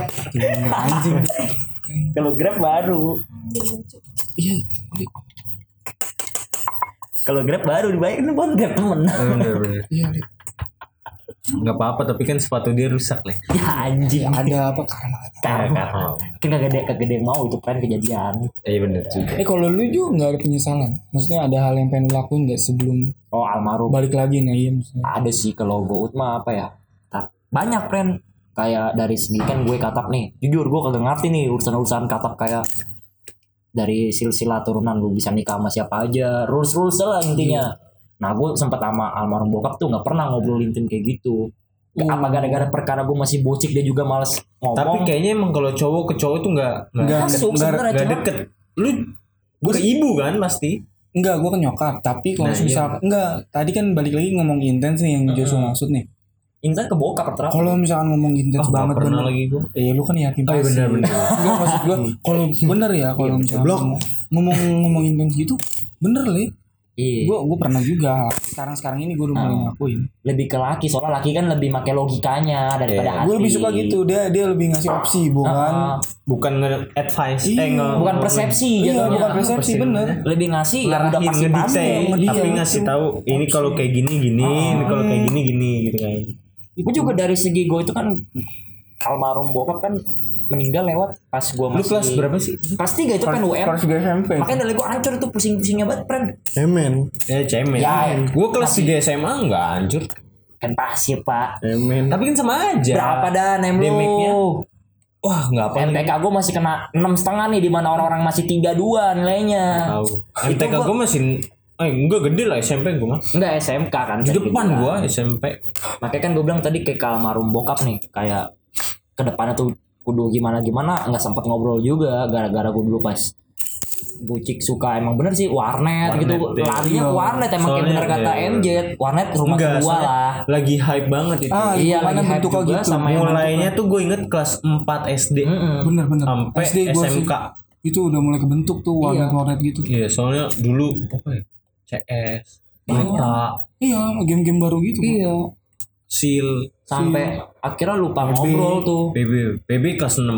Anjing. Kalau grab baru. Iya. Kalau grab baru dibayar ini bukan grab temen. Bener. Iya. Lip. Nggak apa-apa tapi kan sepatu dia rusak le. ya anjing. Ada apa karena Karena kan ada kagak ada yang mau itu kan kejadian. Iya bener juga. Eh kalau lu juga nggak ada penyesalan. Maksudnya ada hal yang pengen lu lakuin nggak sebelum Oh almarhum balik lagi nih iya maksudnya. ada sih kalau gue mah apa ya banyak friend kayak dari segi kan gue katap nih jujur gue kagak ngerti nih urusan-urusan katap kayak dari silsilah turunan lu bisa nikah sama siapa aja rules rules lah intinya nah gue sempat sama almarhum bokap tuh nggak pernah ngobrol intim kayak gitu apa gara-gara perkara gue masih bocik dia juga males ngomong Tapi kayaknya emang kalau cowok ke cowok tuh nggak nggak Nggak, deket. Lu ke ibu kan pasti. Enggak, gua kan nyokap. Tapi kalau Nah, iya. misal enggak, tadi kan balik lagi ngomong intens nih yang Joshua maksud nih. Intan ke bokap rata-rata Kalau misalkan ngomong intens Ah, nggak banget bener. lagi gua. Eh lu kan yatim Oh, iya, pasti. benar, benar. Enggak maksud gua kalau bener ya kalau misalkan blok. ngomong, ngomong ngomong intens gitu bener le. iya Gua gua pernah juga. Sekarang sekarang ini gua udah mulai ngelakuin. lebih ke laki soalnya laki kan lebih make logikanya daripada Iya. hati Gua lebih suka gitu. Dia dia lebih ngasih opsi bukan. Ah, Bukan nge-advise Iya, eh bukan persepsi Iya, jatuhnya. bukan persepsi bener. lebih ngasih ya udah pasti dia. tapi ngasih tahu ini kalau kayak gini gini ini kalau kayak gini gini gitu kan gue juga dari segi gue itu kan almarhum bokap kan meninggal lewat pas gue lu masih kelas berapa sih? Kelas tiga itu kan UM Kelas tiga SMP. makanya dari gue hancur tuh pusing-pusingnya banget friend Emen. ya cemen. Ya, gue kelas 3 SMA nggak hancur. Kan pasti pak. Emen. tapi kan sama aja. Berapa dah nem lu? Wah nggak apa MTK gue masih kena enam setengah nih di mana orang-orang masih tiga dua nilainya. Tahu. MTK gue masih eh enggak gede lah SMP gue mah enggak SMK kan di depan gue SMP makanya kan gue bilang tadi kayak ke almarhum bokap nih kayak ke depannya tuh kudu gimana gimana nggak sempat ngobrol juga gara-gara gue dulu pas bucik suka emang bener sih warnet, Warnet, gitu iya. larinya ke warnet emang kayak Soalnya, bener kata iya. MJ warnet rumah enggak kedua lah lagi hype banget itu Ah, iya lagi hype bentuknya juga gitu. sama mulainya tuh gue inget kelas 4 SD Mm-mm. Bener bener. sampai SD gua sih. SMK Itu udah mulai kebentuk tuh warnet-warnet gitu. iya soalnya dulu apa ya CS Meta Iya, game-game baru gitu. Iya Seal sampai akhirnya lupa ngobrol tuh PB PB kelas 6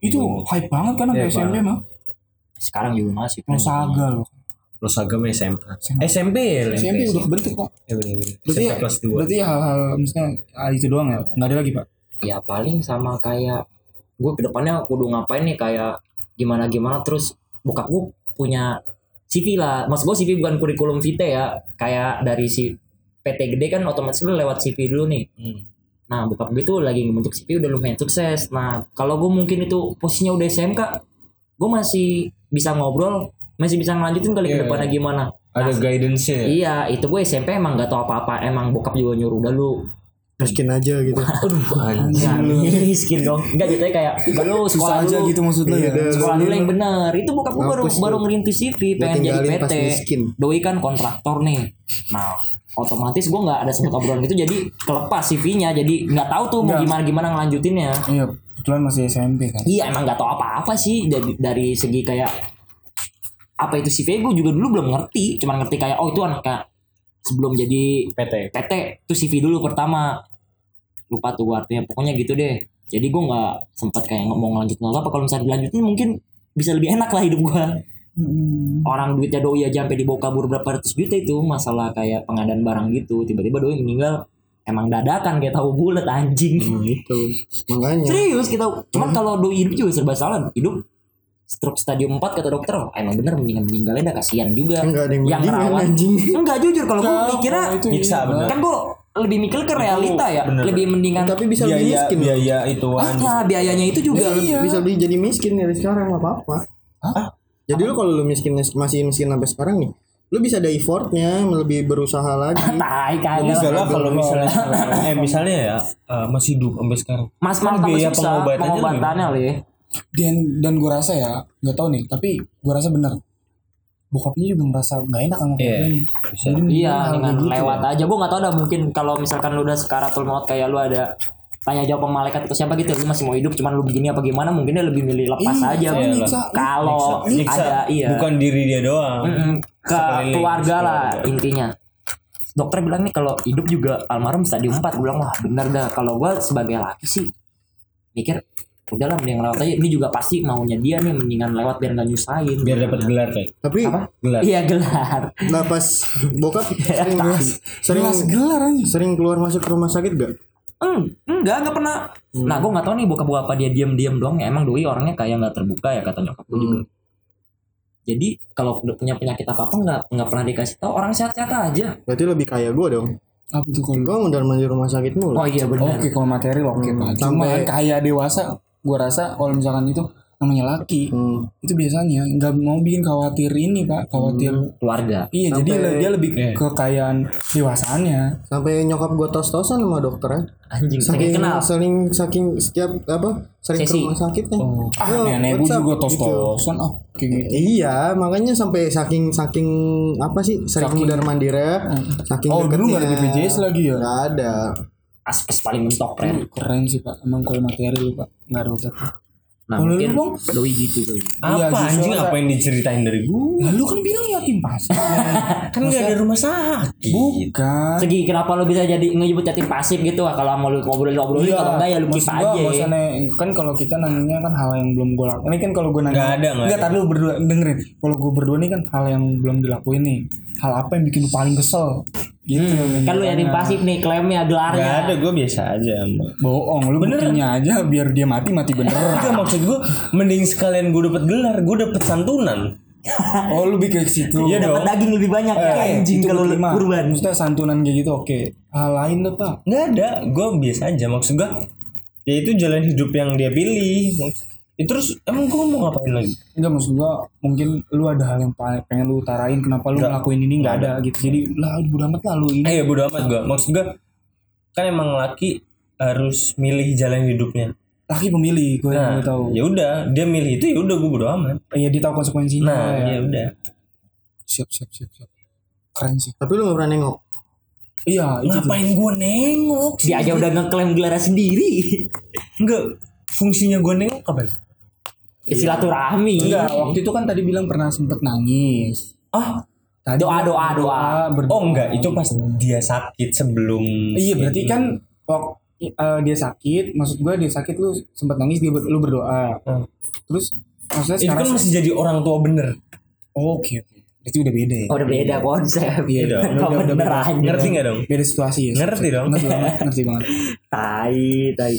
Itu hype banget kan Iya, SMP mah. sekarang juga masih Mau saga loh. Agama SMA SMP ya lah. SMP udah kebentuk kok. Ya, bener, bener. Berarti SMP kelas 2 berarti hal-hal misalnya ah, itu doang ya? Nggak ada lagi pak? ya paling sama kayak gue ke depannya kudu ngapain nih kayak gimana gimana terus bokap gue punya CV lah. Maksud gue CV bukan kurikulum vitae ya. Kayak dari si PT gede kan otomatis lu lewat CV dulu nih. Hmm. nah bokap gue tuh lagi membentuk CV udah lumayan sukses. Nah kalau gue mungkin itu posisinya udah SMK gue masih bisa ngobrol masih bisa ngelanjutin kali Iya, ke depannya gimana. Ada guidance-nya ya? iya itu gue SMP emang gak tau apa-apa. Emang bokap juga nyuruh udah lu Miskin aja gitu. Aduh anjing. Nah, miskin dong. Enggak jatuhnya kayak udah lu sekolah Susah aja dulu gitu maksudnya ya? Iya, sekolah dulu yang bener itu bokap gue baru baru ngerintis CV Gua pengen jadi PT doi kan kontraktor nih. Nah otomatis gue nggak ada sempet obrolan gitu jadi kelepas CV-nya. Jadi nggak tahu tuh mau gimana gimana ngelanjutinnya. Iya, kebetulan masih SMP kan. iya emang nggak tahu apa-apa sih. Dari, dari segi kayak apa itu CV gue juga dulu belum ngerti. Cuman ngerti kayak oh itu anaknya sebelum jadi PT PT itu CV dulu pertama lupa tuh artinya. Pokoknya gitu deh. Jadi gue nggak sempat kayak ngomong lanjut nggak apa. Kalau misalnya dilanjutin mungkin bisa lebih enak lah hidup gue Hmm. orang duitnya doi aja sampai dibawa kabur berapa ratus juta itu masalah kayak pengadaan barang gitu. Tiba-tiba doi meninggal emang dadakan kayak tahu bulat anjing. Hmm, itu makanya. Serius kita cuman kalau doi hidup juga serba salah. Hidup stroke stadium 4 kata dokter oh, emang bener mendingan meninggalnya dah kasihan juga. Enggak ada yang yang mendingan rawat anjing. Enggak jujur kalau gue mikirnya Nyiksa, iya. bener. kan gue lebih mikir ke realita ya bener. lebih mendingan tapi bisa lebih biaya miskin loh. biaya ituan ah biayanya itu juga bisa, bisa lebih jadi miskin dari sekarang nggak apa-apa jadi lu kalau lu miskin masih miskin sampai sekarang nih lu bisa ada effortnya lebih berusaha lagi tai kagak Bisa lah. lah kalau misalnya eh misalnya ya eh, masih hidup sampai sekarang. mas Kan mas biaya pengobatannya lebih pengobatannya dan dan gue rasa ya nggak tahu nih tapi gue rasa benar bokapnya juga merasa nggak enak sama keluarganya Jadi mendingan Iya, dengan gitu lewat ya. aja. Gue nggak tahu dah mungkin kalau misalkan lu udah sekaratul maut kayak lu ada tanya jawab sama malaikat atau siapa gitu, lu masih mau hidup, cuman lu begini apa gimana, mungkin dia lebih milih lepas Iya, aja. iya. Kalau ada iya, Bukan diri dia doang. Mm-mm. ke Sekeliling, keluarga lah keluarga. intinya. Dokter bilang nih kalau hidup juga almarhum stadium 4 Gue bilang wah bener dah Kalau gue sebagai laki sih Mikir udahlah mending lewat aja Ini juga pasti maunya dia nih Mendingan lewat biar gak nyusahin Biar dapat gelar kayak. tapi Apa? Gelar. Iya gelar nggak pas bokap sering sering Jelas gelar aja sering keluar masuk rumah sakit gak Eng, enggak, enggak pernah. Nah, gue nggak tahu nih bokap gue apa dia diam-diam doang ya. Emang doi orangnya kayak nggak terbuka ya kata nyokap gue juga. Jadi kalau udah punya penyakit apa apa nggak nggak pernah dikasih tahu orang sehat-sehat aja. berarti lebih kaya gue dong apa tuh kalau gue mondar mandir rumah sakit mulu Oh iya benar. oke kalau materi oke Hmm, pak cuma sampai- kayak dewasa gue rasa kalau misalkan itu namanya laki Hmm. itu biasanya nggak mau bikin khawatir ini pak khawatir Keluarga. iya Sampai- jadi dia lebih Iya. kekayaan dewasaannya sampai nyokap gue tos-tosan sama dokternya Anjing saking saking kenal. saking saking setiap apa sering ke Sesi. rumah sakitnya ah Yo, nenek gue juga Gitu. tos-tosan ah kayak gitu Iya, makanya sampai saking saking apa sih sering Saking- mundar mandir ya, saking oh dulu nggak ada deketnya. BPJS lagi ya Nggak ada. Aspes paling mentok keren. keren sih pak emang kalau materi lu pak nggak ada obatnya Nah Kalau lu, mungkin Bang? doi gitu tuh. Iya, Apa justru anjing apa yang diceritain dari gua? lalu kan bilang yatim pasif Kan nggak ada rumah sakit. bukan Segi kenapa lu bisa jadi ngejebut yatim pasif gitu ah, kalau mau lu ngobrol-ngobrol kalau enggak ya lu keep gua, aja. nanya- kan kalau kita nanyanya kan hal yang belum gue lakuin. Ini kan kalau gue nanya. Nggak ada, nggak Nggak, ada. tadi lu berdua dengerin. Kalau gue berdua nih kan hal yang belum dilakuin nih. Hal apa yang bikin lu paling kesel? Gitu. Kan lu yatim pasif nih klaimnya Gak gelarnya. ada, gue biasa aja. Bohong, lu buktinya aja biar dia mati mati bener. Enggak maksud gue, mending sekalian gue dapet gelar, gue dapet santunan. oh lu bikin ke situ. Iya Dapat dong. daging lebih banyak ya Eh, anjing itu kalau lu berterima. kurban. Maksudnya santunan kayak gitu oke. Hal lain tuh pak. Nggak ada, gue biasa aja. Maksud gue, ya itu jalan hidup yang dia pilih. Ya, terus emang gue mau ngapain lagi? Enggak maksud gua mungkin lu ada hal yang pengen lu utarain kenapa lu Nggak. ngelakuin ini nggak ada gitu. Jadi lah udah amat lah lu ini. Eh ya bodo amat gue. Maksud gue, kan emang laki harus milih jalan hidupnya. Laki pemilih gue Nah, yang tahu. ya udah, dia milih itu ya udah gue bodo amat. Iya dia tahu konsekuensinya. Nah, ya. ya udah. siap siap siap siap keren sih Tapi lu nggak pernah nengok. iya. Ngapain gue nengok? Dia aja udah ngeklaim gelarnya sendiri. Enggak, fungsinya gue nengok kapan? Ya, silaturahmi. enggak waktu itu kan tadi bilang pernah sempet nangis Ah, tadi Doa, doa, doa. berdoa. oh enggak, itu pas dia sakit sebelum. iya berarti kan wak- eh, dia sakit maksud gua dia sakit lu sempet nangis dia ber- lu berdoa Hmm. terus maksudnya itu kan masih jadi orang tua bener. Oke oke berarti udah beda ya Oh, udah beda konsep. Iya, dong. udah, udah, udah beda. Ngerti nggak dong? beda situasi ya Ngerti dong. ngerti banget ngerti banget Tai, tai.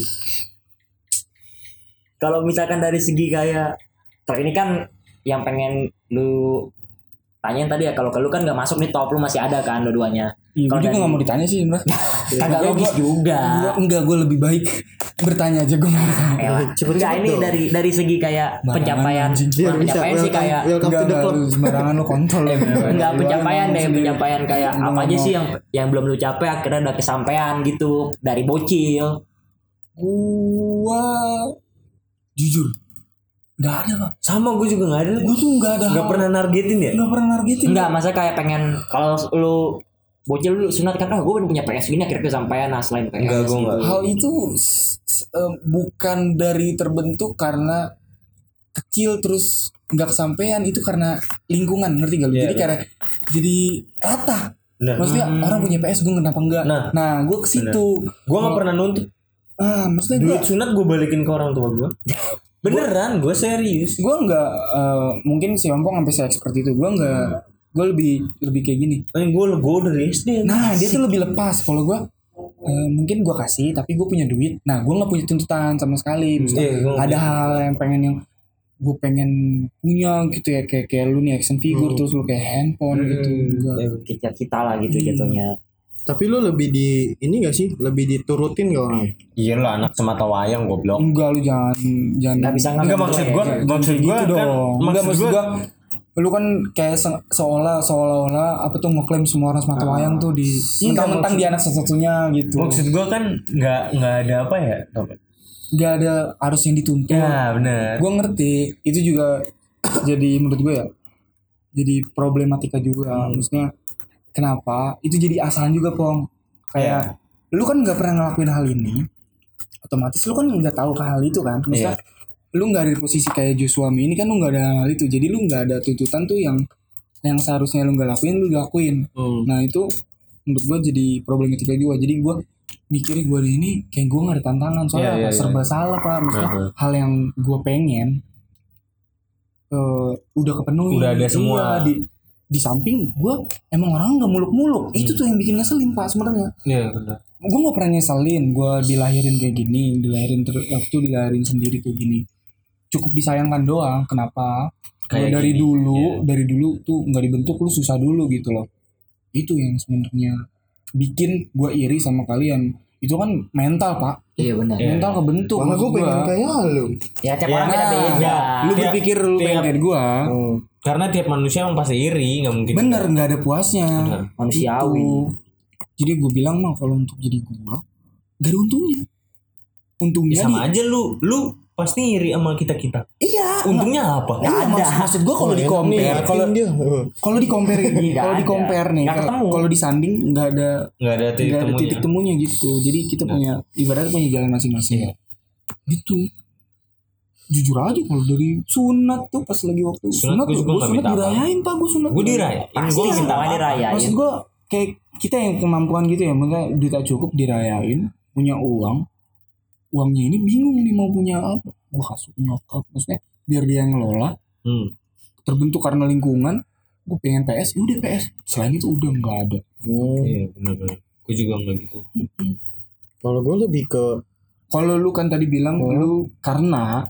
Kalau misalkan dari segi kayak kalau ini kan yang pengen lu tanyain tadi ya kalau ke lu kan nggak masuk nih top lu masih ada kan dua-duanya. Iya, gue Kalau juga gak mau ditanya sih sebenernya Kagak logis juga. Gua- Enggak, gue lebih baik bertanya aja gue mau bertanya. Elah. Cepet-cepet Enggak ini dari dari segi kayak Barangan, pencapaian bukan bisa pencapaian sih kayak Enggak, sembarangan lu kontrol ya. enggak pencapaian deh Sendiri. pencapaian kayak apa aja sih yang yang belum lu capai akhirnya udah kesampaian gitu dari bocil Gua jujur nggak ada pak. Sama gue juga nggak ada. Gue tuh nggak ada. Nggak pernah nargetin ya? nggak pernah nargetin. enggak masa kayak pengen kalau lu bocil lu sunat kan ah gue punya PS gini akhirnya kesampaian nah selain PS Enggak, gua enggak. Hal itu eh, bukan dari terbentuk karena kecil terus nggak kesampaian itu karena lingkungan ngerti gak lu? Iya, jadi iya. karena jadi rata. Nah, Maksudnya orang punya PS gue kenapa enggak? Nah. Nah, gue ke situ. gue nggak pernah nuntut. Ah, maksudnya gue Duit sunat gue balikin ke orang tua gue. beneran gue serius. gue nggak eh, mungkin si Ompong sampai se expert itu. Gue nggak gue lebih lebih kayak gini. Eh, gue gue dari SD. Nah dia tuh lebih lepas kalau gue eh, mungkin gue kasih tapi gue punya duit. Nah gue nggak punya tuntutan sama sekali. Maksudnya Iya, gua ada hal yang pengen yang gue pengen punya gitu ya. Kayak kayak lu nih action figure Hmm. terus lu kayak handphone gitu. Gua- kita kita lah gitu Iya. jatuhnya Tapi lu lebih di ini gak sih? Lebih diturutin gak orang? iya lah anak semata wayang goblok. Enggak lu jangan jangan. Nggak bisa ngambil Enggak maksud gue Jangan maksud kayak gue gitu kan dong. enggak maksud gue lu kan kayak se- seolah seolah-olah apa tuh ngeklaim semua orang semata wayang tuh di mentang-mentang dia anak satu-satunya gitu. Maksud gue kan nggak nggak ada apa ya nggak? Ada harus yang dituntut. Ya bener. Gue ngerti itu juga jadi menurut gue ya jadi problematika juga. Maksudnya kenapa? Itu jadi asahan juga pong. Kayak lu kan nggak pernah ngelakuin hal ini otomatis lu kan nggak tahu hal itu kan. Maksudnya lu nggak ada di posisi kayak Joshua ini kan lu nggak ada hal itu. Jadi lu nggak ada tuntutan tuh yang yang seharusnya lu nggak lakuin lu lakuin. Hmm. nah itu menurut gue jadi problematika juga jadi gue mikir gue ini kayak gue gak ada tantangan. Soalnya Iya, iya, serba salah pak. Maksudnya Heeh. hal yang gue pengen eh udah kepenuhi. Udah ada semua. Iya, di di samping gue emang orang nggak muluk-muluk. Itu tuh yang bikin ngeselin pak sebenarnya. Iya bener gue nggak pernah nyeselin. Gue dilahirin kayak gini dilahirin ter waktu dilahirin sendiri kayak gini. Cukup disayangkan doang. Kenapa? Kayak dari gini, dulu iya. dari dulu tuh nggak dibentuk lu susah dulu gitu loh. Itu yang sebenarnya bikin gue iri sama kalian itu kan mental pak. Iya benar. Iya. mental kebentuk Malah gue pengen kayak lu. ya tiap Ya, orang beda beda lu Tiap- berpikir lu pengen tiap- kayak gue Hmm. karena tiap manusia emang pasti iri nggak mungkin bener nggak ada puasnya. Bener. manusiawi. Itu. jadi gue bilang mah kalau untuk jadi gue gak ada untungnya. Untungnya Ya, sama di- aja lu. Lu pasti iri sama kita kita. Iya. Untungnya apa? Iya, maksud, maksud gue kalau Oh, di compare kalau dia. kalau di compare Nggak kalau di ada. compare nih Nggak kalau- ketemu. kalau disanding nggak ada nggak ada titik nggak ada temunya. titik temunya gitu. Jadi kita punya ibaratnya punya jalan masing-masing. Iya. gitu. Jujur aja kalau dari sunat tuh pas lagi waktu Sunat sunat, gue nggak sunat dirayain pak. Gue sunat gue dirayain. pasti gue minta minta dirayain. Maksud gue kayak kita yang kemampuan gitu ya. Maksudnya duit cukup dirayain punya uang uangnya ini bingung nih mau punya apa. Gue kasih nyokap maksudnya biar dia yang ngelola. Hmm. terbentuk karena lingkungan gue pengen PS ya udah PS selain itu udah nggak ada. Hmm. iya bener bener. Gue juga nggak gitu. Kalau gue lebih ke kalau lu kan tadi bilang lu karena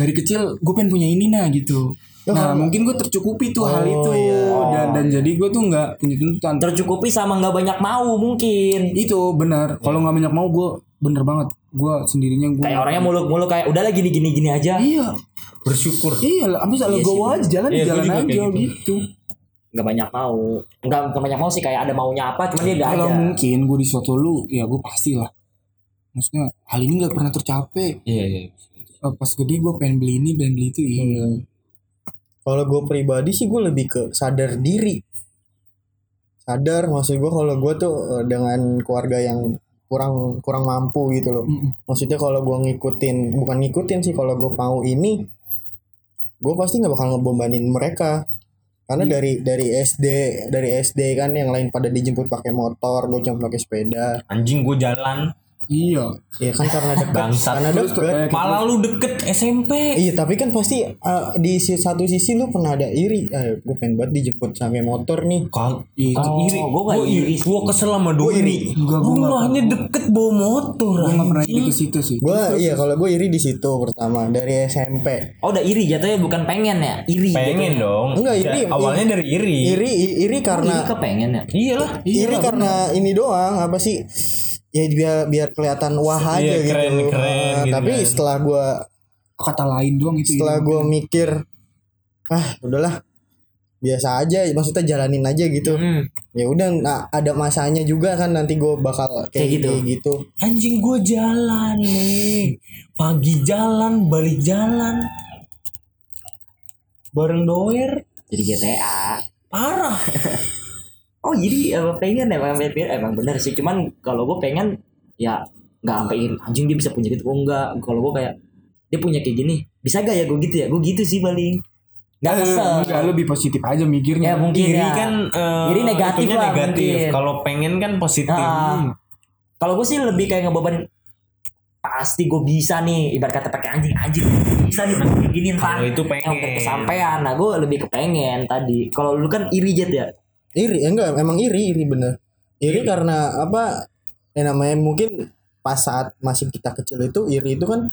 dari kecil gue pengen punya ini nah gitu. Nah mungkin gue tercukupi tuh hal itu. Iya. dan dan jadi gue tuh nggak punya tuntutan. Tercukupi sama nggak banyak mau mungkin. Itu benar. Kalau nggak banyak mau gue bener banget. Gue sendirinya gue kayak orangnya muluk-muluk kayak udahlah gini gini gini aja. Iya. Bersyukur. Iya lah abis Iya legowo sih, aja jalan Iya, jalan aja gitu. gitu, nggak banyak mau. Nggak bukan banyak mau sih kayak ada maunya apa cuman dia nggak kalau ada. mungkin gue di suatu lu ya gue pasti lah. Maksudnya hal ini nggak pernah tercapai. Iya iya Eh, pas gede gue pengen beli ini pengen beli itu iya. Kalau gue pribadi sih gue lebih ke sadar diri. Sadar maksud gue kalau gue tuh eh, dengan keluarga yang kurang kurang mampu gitu loh. Maksudnya kalau gue ngikutin bukan ngikutin sih kalau gue mau ini gue pasti nggak bakal ngebebanin mereka. Karena dari dari SD dari SD kan yang lain pada dijemput pakai motor gue cuma pakai sepeda. Anjing gue jalan iya. Ya kan karena dekat Bangsat. karena dekat eh, malah lu deket SMP Iya tapi kan pasti uh, di satu sisi lu pernah ada iri. Eh, Gue pengen banget dijemput sampai motor nih. Kal Iya, oh, iri. gua nggak Gua iri Gua kesel sama Doni Enggak, gua nggak Rumahnya deket bawa motor gue nggak pernah iri ke situ sih. Gue iya kalau gue iri di situ pertama dari SMP oh udah iri jatuhnya bukan pengen ya? Iri Pengen jatuhnya. dong. Enggak, iri. Awalnya dari iri. Iri i- iri Oh, karena iri kepengen ya? Iyalah. Iri karena ini doang apa sih ya biar biar kelihatan wah aja Iya, gitu. keren, keren Nah, gitu tapi kan. setelah gue kata lain doang itu setelah iri. gue mikir ah udahlah. Biasa aja maksudnya jalanin aja gitu. Hmm. ya udah nah, ada masanya juga kan nanti gue bakal kayak, Kayak gitu. kayak gitu. Anjing gue jalan nih. Pagi jalan Balik jalan. Bareng doer. Jadi GTA Parah oh jadi emang pengen emang pengen emang bener sih. Cuman kalau gue pengen ya nggak sampai anjing dia bisa punya gitu oh enggak? Kalau gue kayak dia punya kayak gini bisa gak ya gue gitu ya? Gue gitu sih paling. Nggak Eh, kesel. enggak lebih positif aja mikirnya. Ya mungkin Iri ya. kan eh, Iri negatif lah negatif. mungkin. Kalau pengen kan positif. Ah. kalau gue sih lebih kayak ngebeban pasti gue bisa nih. Ibarat kata pakai anjing anjing bisa nih kayak gini ntar. Kalau itu yang pengen. kesampaian. Nah gue lebih kepengen tadi. Kalau lu kan iri jet ya iri eh, enggak emang iri iri bener. Iri karena apa ya namanya mungkin pas saat masih kita kecil itu iri itu kan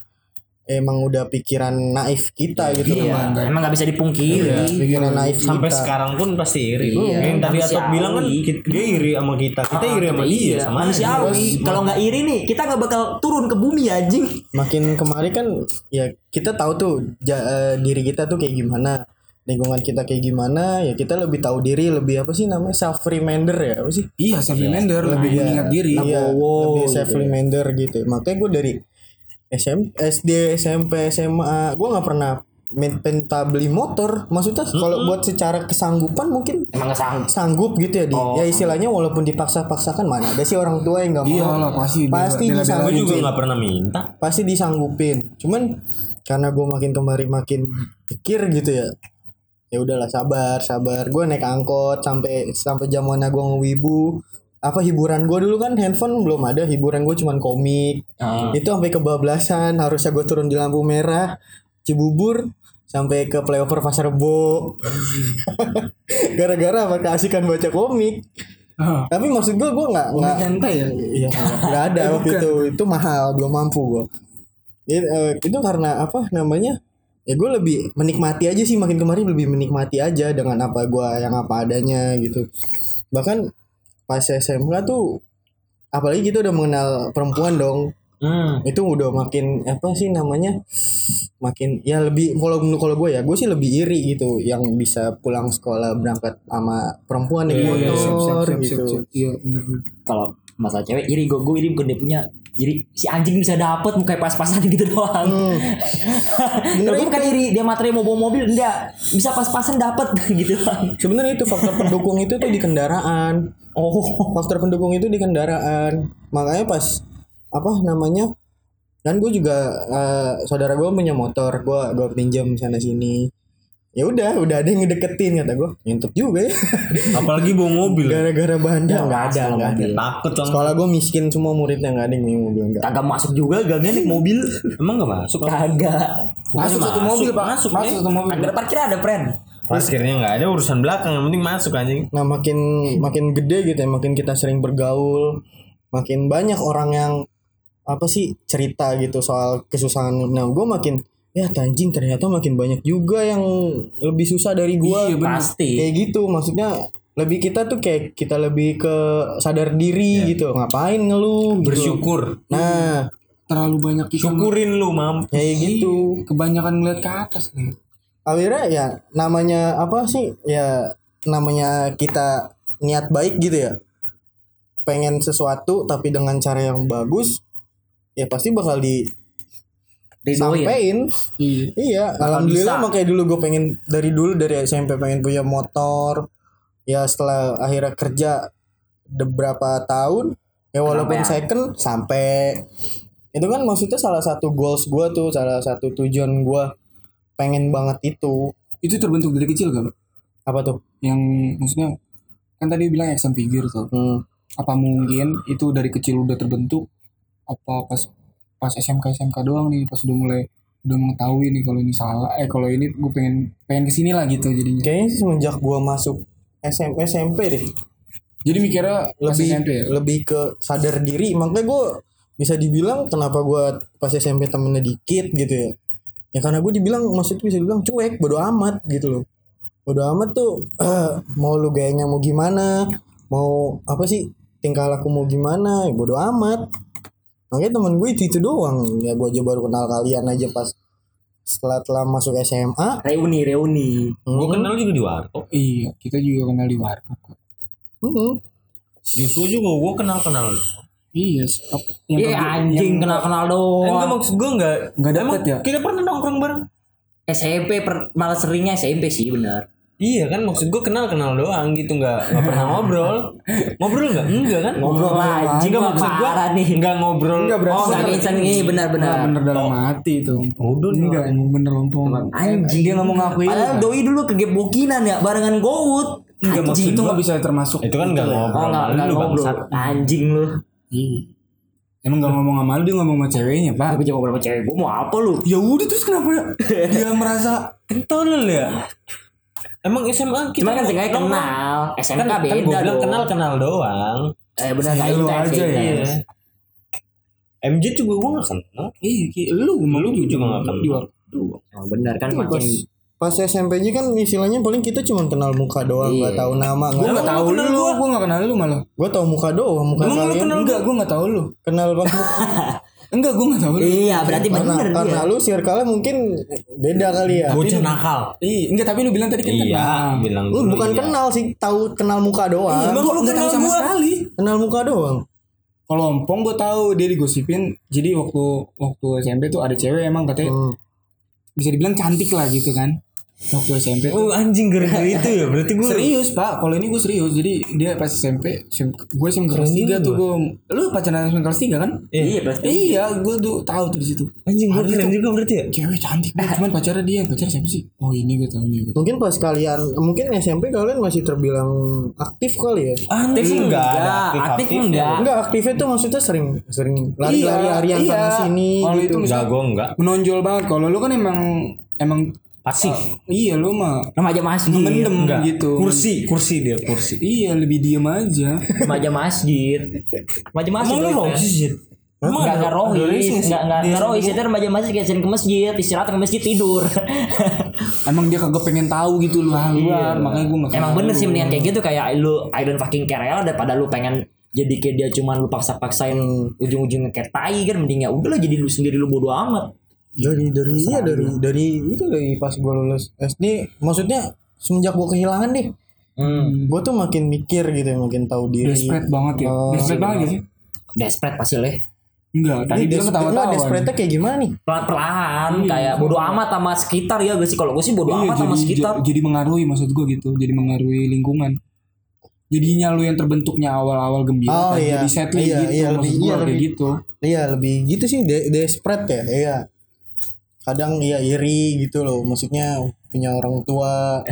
emang udah pikiran naif kita gitu iya. Loh. emang nggak bisa dipungkiri. Iya, pikiran naif Sampai kita. sekarang pun pasti iri. Iya, Yang tadi. Atok bilang kan dia iri sama kita, kita Ah, iri sama dia iya, sama manusiawi. kalau nggak iri nih kita nggak bakal turun ke bumi anjing. Makin kemari kan ya kita tahu tuh ja- eh, diri kita tuh kayak gimana lingkungan kita kayak gimana ya kita lebih tahu diri lebih apa sih namanya self reminder ya apa sih? Iya, self reminder lebih Iya, mengingat diri. iya, lebih gitu. self reminder gitu. Makanya gue dari SM, SD SMP SMA gue nggak pernah minta beli motor. Maksudnya kalau buat secara kesanggupan mungkin emang sanggup sanggup gitu ya di. Oh. ya istilahnya walaupun dipaksa-paksakan mana ada sih orang tua yang nggak mau. Iyalah, pasti. pasti bela- Gue juga disanggupin nggak pernah minta. pasti disanggupin. Cuman karena gue makin kemari makin pikir gitu ya ya udahlah sabar sabar gue naik angkot sampai sampai zamannya gue ngewibu apa hiburan gue dulu kan handphone belum ada hiburan gue cuman komik Ah. itu sampai kebablasan harusnya gue turun di lampu merah Cibubur sampai ke flyover Pasar Rebo gara-gara apa keasikan baca komik Ah, tapi maksud gue gue nggak nggak ya? Iya, nggak ada waktu itu. Itu mahal, belum mampu gue. Itu, eh, itu karena apa namanya? Ya gue lebih menikmati aja sih makin kemarin lebih menikmati aja dengan apa gue yang apa adanya gitu. Bahkan pas SMK tuh apalagi kita udah mengenal perempuan dong. hmm. Itu udah makin apa sih namanya? Makin ya lebih kalau kalau gue ya gue sih lebih iri gitu yang bisa pulang sekolah berangkat sama perempuan naik Iya, iya, motor siap, siap, siap, gitu. Iya, kalau masalah cewek iri gue gue iri bukan dia punya jadi si anjing bisa dapet mukanya pas-pasan gitu doang Hmm. Gue bukan iri dia materi mau bawa mobil enggak bisa pas-pasan dapet gitu doang Sebenarnya itu faktor pendukung itu tuh di kendaraan. oh Faktor pendukung itu di kendaraan. Makanya pas apa namanya? Dan gue juga eh, saudara gue punya motor, gue gue pinjam sana sini. Ya udah, udah ada yang ngedeketin kata gue. Nyentut juga ya. Apalagi bawa mobil. Gara-gara bandar nggak ada, nggak ada. mobil. Takut langsung. Sekolah gue miskin semua muridnya nggak ada yang punya mobil enggak. kagak masuk juga gak naik mobil Emang gak masuk? kagak Masuk satu mobil, Pak. Masuk, Masuk Nek. satu mobil. ada parkir ada friend Parkirnya nggak ada urusan belakang, yang penting masuk anjing. Nah makin makin gede gitu ya, makin kita sering bergaul, makin banyak orang yang apa sih cerita gitu soal kesusahan. Nah gue makin ya tanjing ternyata makin banyak juga yang lebih susah dari gue. Iya, bener. pasti Kayak gitu maksudnya lebih kita tuh kayak kita lebih ke sadar diri gitu ngapain ngeluh gitu. Bersyukur. nah Terlalu banyak kita Syukurin lu, mam. kayak gitu kebanyakan ngeliat ke atas nih. akhirnya ya namanya apa sih ya namanya kita niat baik gitu ya pengen sesuatu tapi dengan cara yang bagus ya pasti bakal Ridoin disampaikan Iya. iya alhamdulillah makanya dulu gue pengen dari dulu dari SMP pengen punya motor ya setelah akhirnya kerja beberapa tahun ya walaupun Kesampean. second sampai itu kan maksudnya salah satu goals gue tuh salah satu tujuan gue pengen banget itu Itu terbentuk dari kecil gak, Pak? apa tuh Yang maksudnya kan tadi bilang action figure tuh. hmm. Apa mungkin itu dari kecil udah terbentuk? Apa pas pas SMK SMK doang nih pas udah mulai udah mengetahui nih kalau ini salah eh kalau ini gue pengen pengen ke sini lah gitu jadinya. Kayaknya sih semenjak gue masuk SMP SMP deh. Jadi mikirnya lebih SMP ya? lebih ke sadar diri. Makanya gue bisa dibilang kenapa gue pas SMP temennya dikit gitu ya. Ya karena gue dibilang maksudnya bisa dibilang cuek bodo amat gitu loh. Bodo amat tuh eh, mau lu gayanya mau gimana? Mau apa sih? Tingkah laku mau gimana? Ya bodo amat makanya temen gue itu itu doang ya gue aja baru kenal kalian aja pas setelah telah masuk SMA reuni reuni Gue kenal juga di warkop. iya kita juga kenal di warkop kok Hmm. Justru juga gue kenal-kenal lu. iya stop yang Iya anjing kenal kenal Eh, enggak doang maksud gue enggak Nggak dapet Emang ya? Kita pernah nongkrong bareng. SMP per, malah seringnya SMP sih benar Iya kan maksud gue kenal-kenal doang gitu nggak nggak pernah ngobrol. Ngobrol nggak? Enggak kan? ngobrol anjing Enggak mah maksud gue nih enggak ngobrol. Enggak, berarti oh nggak instan ini benar benar bener dalam hati itu Udah, enggak emang bener lompong anjing dia ngomong ngakuin padahal doi dulu ke bokinan ya barengan Gowood Enggak, maksud itu nggak bisa termasuk Itu kan enggak oh ngobrol. nggak nggak ngobrol anjing lu Iya. Emang gak ngomong sama lu dia ngomong sama ceweknya pak Tapi jangan berapa cewek gue mau apa lu? Ya udah terus kenapa dia merasa Kentol ya. Emang SMA kita Cuma kan sengaja nongkrong. kenal. SMK kan, kan beda gue bilang dong. kenal kenal doang. Eh benar nggak Lu intens aja ya. MJ juga gue gak kenal. Ih ki- lu Lu juga gak kenal. di waktu Oh, benar kan Pas, makin pas SMP-nya kan istilahnya paling kita cuma kenal muka doang, Iya. nggak tahu nama, Gue nggak gak tahu lu Gue gak kenal lu malah Gue tahu muka doang, muka Emang lu kalian kenal Enggak gue gak tahu lu kenal bang. Enggak gue gak tahu lu Iya, berarti karena bener karena dia. lu circle mungkin beda kali ya. Bocah nakal. Iya enggak tapi lu bilang tadi kan Iya, kenal bilang Lu bukan iya. kenal sih, tahu kenal muka doang. Emang Emang lu gak tahu kenal sama gua? sekali Kenal muka doang. Kalau Ompong gue tahu dia digosipin Jadi waktu waktu SMP tuh ada cewek emang katanya Hmm. Bisa dibilang cantik lah gitu kan Waktu SMP tuh Oh anjing gara-gara itu ya. Berarti gue Serius pak, kalau ini gue serius. Jadi dia pas SMP, gue SMP kelas Keren 3 juga. tuh gue. Lu pacaran SMP kelas 3 kan? Iya, berarti. Iya, gue tuh tahu tuh di situ. anjing gue keren juga berarti ya. Cewek cantik banget, cuman pacarnya dia. Pacar siapa sih? Oh ini gue tahu nih. Mungkin pas kalian, mungkin SMP kalian masih terbilang aktif kali ya. Aktif enggak, aktif enggak. Enggak aktifnya tuh maksudnya sering sering lari-lari Iya, harian iya. sana sini Kalau gitu. itu gue enggak. menonjol banget. Kalau lu kan emang emang Pasif. iya lu mah Remaja masjid. mendem Enggak. gitu. Kursi, kursi dia kursi. Iya lebih diem aja. Remaja masjid. Remaja masjid. Emang lu loh, rohis sih? Emang Enggak enggak rohis, enggak enggak enggak rohis, itu remaja masjid kayak sering ke masjid, istirahat ke masjid tidur. Emang dia kagak pengen tahu gitu lu luar, makanya gue Emang bener sih mendingan kayak gitu kayak lu I don't fucking care ya daripada lu pengen jadi kayak dia cuman lu paksa-paksain ujung-ujungnya kayak tai kan mending ya udah lah jadi lu sendiri lu bodo amat. Dari dari iya dari dari itu dari pas gue lulus SD maksudnya semenjak gue kehilangan deh Hmm. gue tuh makin mikir gitu ya makin tahu diri Desperate banget ya. Oh, Desperate banget ya sih? Desperate pasti leh. Enggak, tadi dia ketawa-tawa. enggak, desperate-nya kayak gimana nih Pelan-pelan kayak bodo amat sama sekitar ya gak sih kalau gue sih bodo Iya, amat sama jadi, sekitar. jadi mengaruhi maksud gue gitu jadi mengaruhi lingkungan jadinya lu yang terbentuknya awal-awal gembira Oh, kan iya. jadi settle Iya, gitu iya, maksud lebih- gua iya, kayak lebih- gitu iya lebih gitu sih de- desperate ya iya kadang iya iri gitu loh maksudnya punya orang tua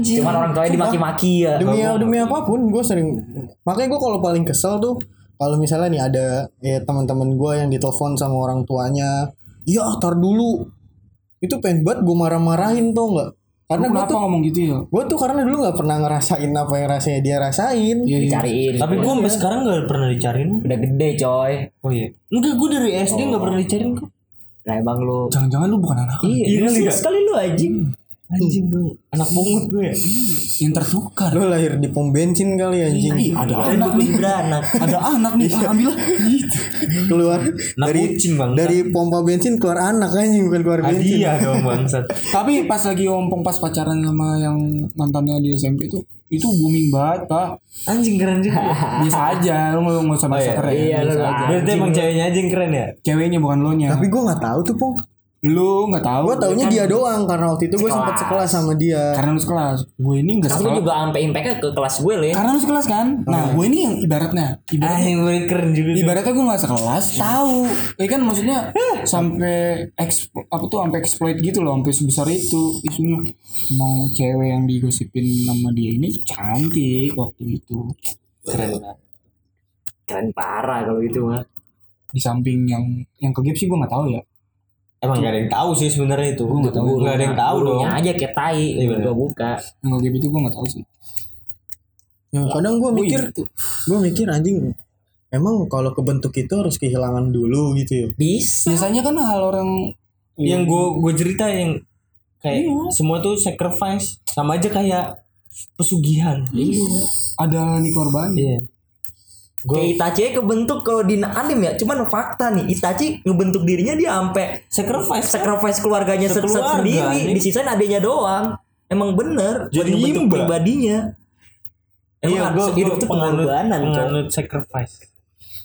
Cuman orang tuanya dimaki-maki ya. demi demi apa pun gue sering makanya gue kalau paling kesel tuh kalau misalnya nih ada ya teman-teman gue yang ditelepon sama orang tuanya iya tar dulu itu pengen banget gue marah-marahin tuh nggak karena gue tuh ngomong gitu ya gue tuh karena dulu nggak pernah ngerasain apa yang rasanya dia rasain iya iya Dicariin. Tapi gue sampai sekarang gak pernah dicariin. udah gede coy. Oh iya. Enggak, gue dari SD gak pernah dicariin kok. Nah emang lu jangan-jangan lu bukan anak Iya, Iya iya ya? sekali lu anjing. Anjing tuh. Anak bungut gue ya. yang tertukar lo lahir di pom bensin kali anjing Ih, ada Dan anak nih beranak. ada anak nih ah, ambil lah. gitu keluar Anak dari kucing bang. dari pompa bensin keluar anak anjing bukan keluar bensin Hadiah dong bangsat. tapi pas lagi ompong pas pacaran sama yang mantannya di SMP itu itu booming banget pak Anjing keren juga. biasa aja lu nggak nggak usah bahasa iya. keren Iya, biasa aja Berarti emang ceweknya aja yang keren ya? ceweknya bukan lo nya tapi gue nggak tahu tuh pong lu nggak tahu gue taunya kan? dia doang karena waktu itu gue sempat sekelas. sama dia. Karena lu sekelas. Gue ini lu sekelas. juga sampai impactnya ke kelas gue le. karena lu sekelas kan? Nah gue ini yang ibaratnya. Ibaratnya Anjing gue keren juga. ibaratnya gue nggak sekelas. Tahu. Ya kan maksudnya sampai eksp- apa tuh sampai exploit gitu loh sampai sebesar itu. Isunya mau cewek yang digosipin nama dia ini cantik waktu itu. Keren. Keren parah kalau itu mah. di samping yang yang ke sih gue nggak tahu ya Emang gak ada yang tahu sih sebenarnya itu. Gua nggak tahu. Gak ada yang tahu dong. Aja kayak tai. Iya. Gua buka. yang ke itu gue nggak tahu sih Ya, kadang gue Oh, mikir itu. gue mikir anjing emang kalau kebentuk itu harus kehilangan dulu gitu ya Bisa. biasanya kan hal orang Yang gue gue cerita yang kayak semua tuh sacrifice sama aja kayak pesugihan. Iya. ada nih korban Iya. Kayak Itachi kebentuk kalau di anime ya, cuman fakta nih Itachi ngebentuk dirinya dia sampai Sacrifice. sacrifice keluarganya se- Sekeluarga, sendiri, nih. disisain adanya doang. Emang bener buat Jadi ngebentuk imba. pribadinya. Emang Iya, gue hidup tuh pengorbanan kok. penganut sacrifice.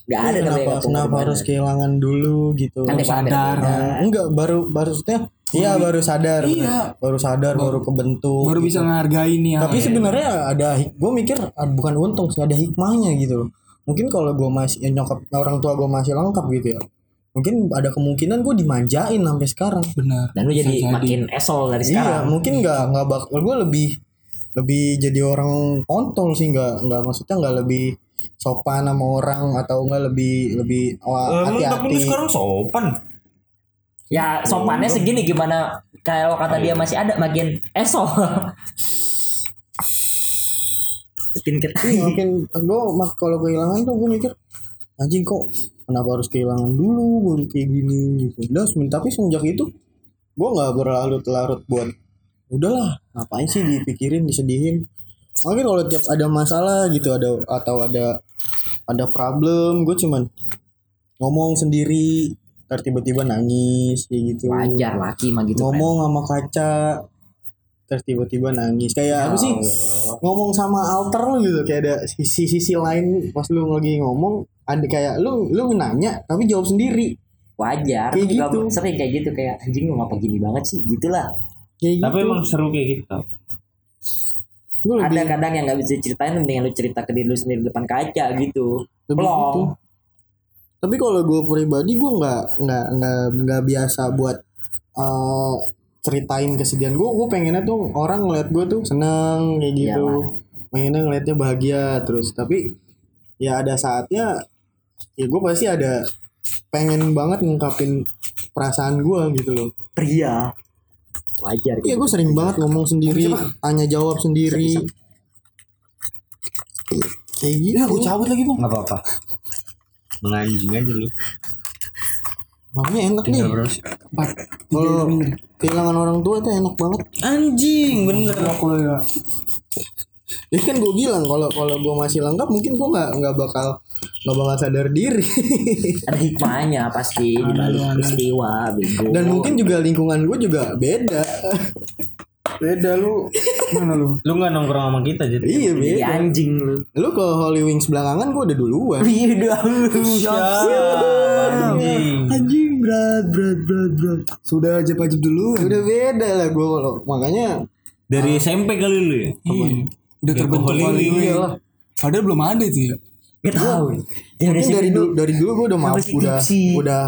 Gak ada namanya kenapa kenapa pengorbanan. harus kehilangan dulu gitu Kan sadar. Nah, enggak baru baru maksudnya iya baru sadar Iya. baru sadar baru kebentuk baru gitu. bisa ngehargain nih tapi sebenarnya ada gue mikir ah, bukan untung sih ada hikmahnya gitu loh mungkin kalau gue masih ya, nyokap orang tua gue masih lengkap gitu ya mungkin ada kemungkinan gue dimanjain sampai sekarang benar Dan lu jadi makin esol dari iya sekarang. mungkin nggak nggak bakal gue lebih lebih jadi orang kontol sih nggak nggak maksudnya nggak lebih sopan sama orang atau enggak lebih lebih wah, Emang tapi lu hati-hati sekarang sopan. Ya sopannya segini gimana kalau kata dia masih ada makin eso. Iya, ketat. makin gue kalau kehilangan tuh gue mikir anjing kok kenapa harus kehilangan dulu baru kayak gini gitu. Udah, tapi semenjak itu gue nggak berlarut-larut buat udahlah ngapain sih dipikirin disedihin. Mungkin kalau tiap ada masalah gitu ada atau ada ada problem gue cuman ngomong sendiri ntar tiba-tiba nangis kayak gitu Wajar laki mah gitu kan. ngomong sama kaca terus tiba-tiba nangis kayak apa sih ngomong sama alter lu gitu kayak ada sisi-sisi lain pas lu lagi ngomong ada kayak lu lu nanya tapi jawab sendiri Wajar. Kayak Juga gitu. Sering kayak gitu kayak anjing lu ngapa gini banget sih gitulah. kayak Tapi gitu emang seru kayak gitu. Lebih, Ada kadang yang nggak bisa ceritain mendingan lu cerita ke diri lu sendiri di depan kaca gitu. lebih Plong. gitu. tapi kalau gue pribadi gue nggak nggak nggak nggak biasa buat eh, ceritain kesedihan gue gue pengennya tuh orang ngeliat gue tuh seneng kayak gitu pengennya ngeliatnya bahagia terus tapi ya ada saatnya ya gue pasti ada pengen banget ngungkapin perasaan gue gitu loh Pria. Wajar Iya gitu. gue sering banget ngomong sendiri, tanya jawab sendiri. Kayak gitu. Ya gue cabut lagi bang. Enggak apa-apa. Menganjing aja lu. Makanya enak nih. Berapa sih? Empat. Kalau kehilangan orang tua tuh enak banget. Anjing bener. Aku ya. Ya kan gue bilang kalau kalau gue masih lengkap mungkin gue nggak nggak bakal nggak bakal sadar diri. Ada hikmahnya pasti di balik peristiwa bego. Dan mungkin juga lingkungan gue juga beda. Beda lu. Mana lu? Lu nggak nongkrong sama kita jadi. iya Jadi beda. anjing lu. Lu ke Holy Wings belakangan gue udah duluan. Iya udah lu. Anjing. Anjing berat berat berat berat. Sudah aja pajak dulu. Udah beda lah gue kalau makanya Dari SMP kali lu ya? Iya. Udah terbentuk Holy kali Wing. Padahal belum ada itu ya. Gak tahu. Dia mungkin dari dulu dari dulu gue udah maaf udah udah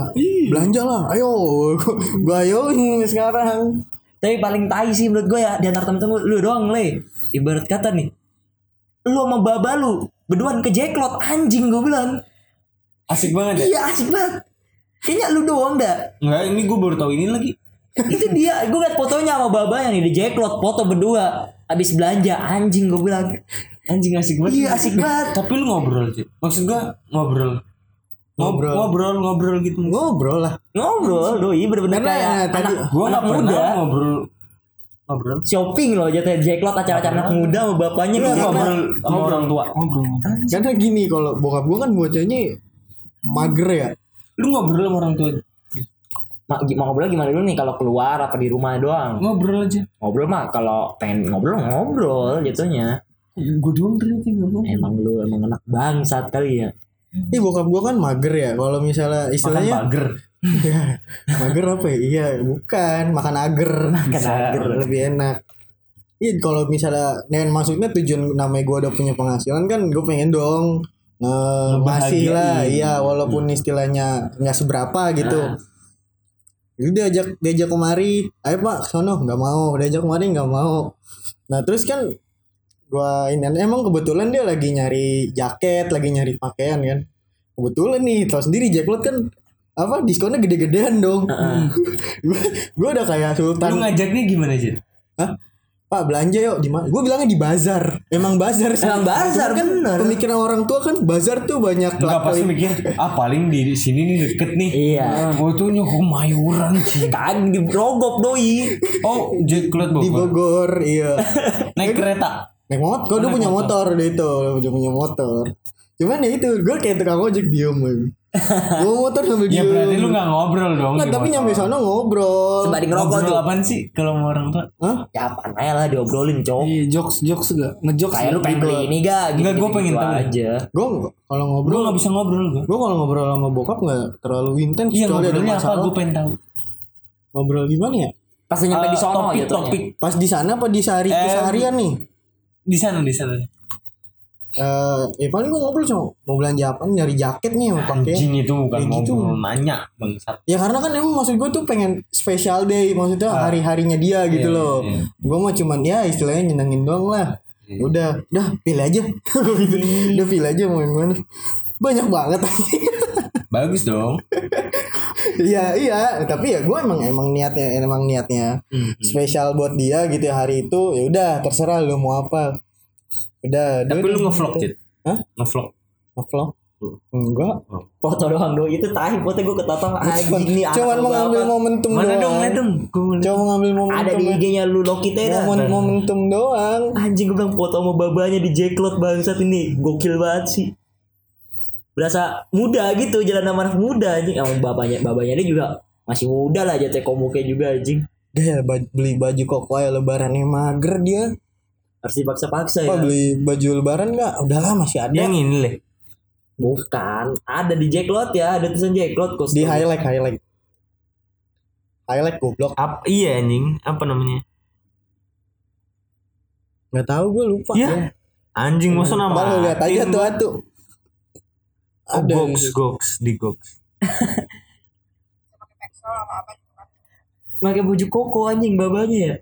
belanja lah ayo gue ayoin sekarang Tapi paling tai sih menurut gue ya di antara temen-temen lu doang le. Ibarat kata nih. Lu sama baba lu berduaan ke Jacklot anjing gue bilang. Asik banget ya? Iya asik banget. Kayaknya lu doang dah. Enggak, ini gue baru tahu ini lagi. itu dia gue liat fotonya sama baba yang di Jacklot foto berdua abis belanja anjing gue bilang Anjing asik banget. iya asik banget Tapi lu ngobrol sih. Maksud gua ngobrol. Ngobrol. Ngobrol, ngobrol gitu. ngobrol lah ngobrol doi bener-bener Karena, kayak tadi- anak, Gua anak muda ngobrol. Ngobrol. shopping loh jatuh Jacklot acara-acara anak muda sama bapaknya Lu gitu. ngobrol sama orang tua. Ngobrol. karena gini kalau bokap gue kan bocahnya mager ya Lu ngobrol sama orang tua. Ma- gi- mau ngobrol gimana dulu nih kalau keluar apa di rumah doang Ngobrol aja. ngobrol mah kalau pengen ngobrol ngobrol jatuhnya Gue doang berarti ngobrol. emang lu emang anak bangsat kali ya Ih bokap gue kan mager ya kalau misalnya Makan istilahnya bager. mager apa ya iya bukan makan ager Makan ager. lebih enak Iya kalau misalnya dan maksudnya tujuan namanya gue udah punya penghasilan kan gue pengen dong ngebasih lah Ngebahagiain. iya walaupun istilahnya nggak seberapa gitu Nah. Jadi diajak diajak kemari, ayo pak sono nggak mau, diajak kemari nggak mau. Nah terus kan gua ini emang kebetulan dia lagi nyari jaket, lagi nyari pakaian kan. Kebetulan nih, tau sendiri Jacklot kan apa diskonnya gede-gedean dong. gua, gua udah kayak Lu sultan. ngajaknya gimana sih? Hah? Pak belanja yuk di mana? Gue bilangnya di bazar. Emang bazar sih. Emang bazar, kan bener. pemikiran orang tua kan bazar tuh banyak Enggak pasti mikir, ah paling di sini nih deket nih. iya Oh tuh Kemayoran sih. kan di Rogop doi Oh, Jack Cloud di Bogor. Bogor, iya. Naik kereta. Naik motor kau udah punya motor deh itu udah punya motor cuman ya itu gue kayak tukang ojek diem man. gue motor sambil Ya diem berarti lu gak ngobrol dong. Nggak, tapi motor. nyampe sana ngobrol sebanding rokok Ngobrol tuh apaan sih kalau sama orang tua? Hah? ya apaan aja lah diobrolin cowok Iya jokes jokes gak ngejokes kayak lu pengen beli ini gak gitu, Enggak, gua pengen tahu. aja gue kalau Gue ngobrol gak bisa ngobrol gue. gue kalau ngobrol sama bokap nggak terlalu intens Iya ngobrolnya apa? Gue pengen tahu. ngobrol gimana ya pas nyampe di Eh, sono topik, gitu topik. pas di sana apa di sehari Eh, keseharian nih Di sana, di sana. eh ya paling gue ngobrol cuma mau belanja apa nyari jaket nih mau pakai Anjing itu bukan Kayak gitu. ngobrol nanya bangsat. ya karena kan emang maksud gue tuh pengen special day maksudnya hari harinya dia gitu Iya, loh iya. gue mah cuman ya istilahnya nyenengin doang lah udah udah pilih aja Gua gitu. udah pilih aja mau yang mana banyak banget Bagus dong. iya iya. Tapi ya gue emang emang niatnya emang niatnya spesial buat dia gitu ya hari itu. Ya udah terserah lu mau apa. Udah Tapi dia- lu ngevlog, Cid. Hah? Ngevlog. ngevlog? Enggak. Foto doang do itu tahi foto gue ketotong anjing nih anak cuman mau ngambil momentum Mana doang. Dong, lihat dong. Lihat. cuma mau ngambil momentum Ada di IG-nya lu Loki Teda. Momen- momentum doang. Anjing gue bilang foto sama babanya di Jacklot bangsat ini. Gokil banget sih. Berasa muda gitu jalan sama anak muda anjing sama babanya babanya dia juga masih muda lah jatuh komuknya juga anjing. dia baj- beli baju koko ya lebarannya mager dia Harus dipaksa-paksa ya. apa beli baju lebaran nggak udahlah masih ada Yang ini leh. Bukan, ada di Jacklot ya, ada tulisan Jacklot kok. di highlight highlight highlight goblok Ap, iya anjing, apa namanya? nggak tahu gue lupa Iya. Anjing masa nama. Malu lihat aja tuh atuh Oh, ada goks, goks, di goks. Pakai baju koko anjing babanya ya.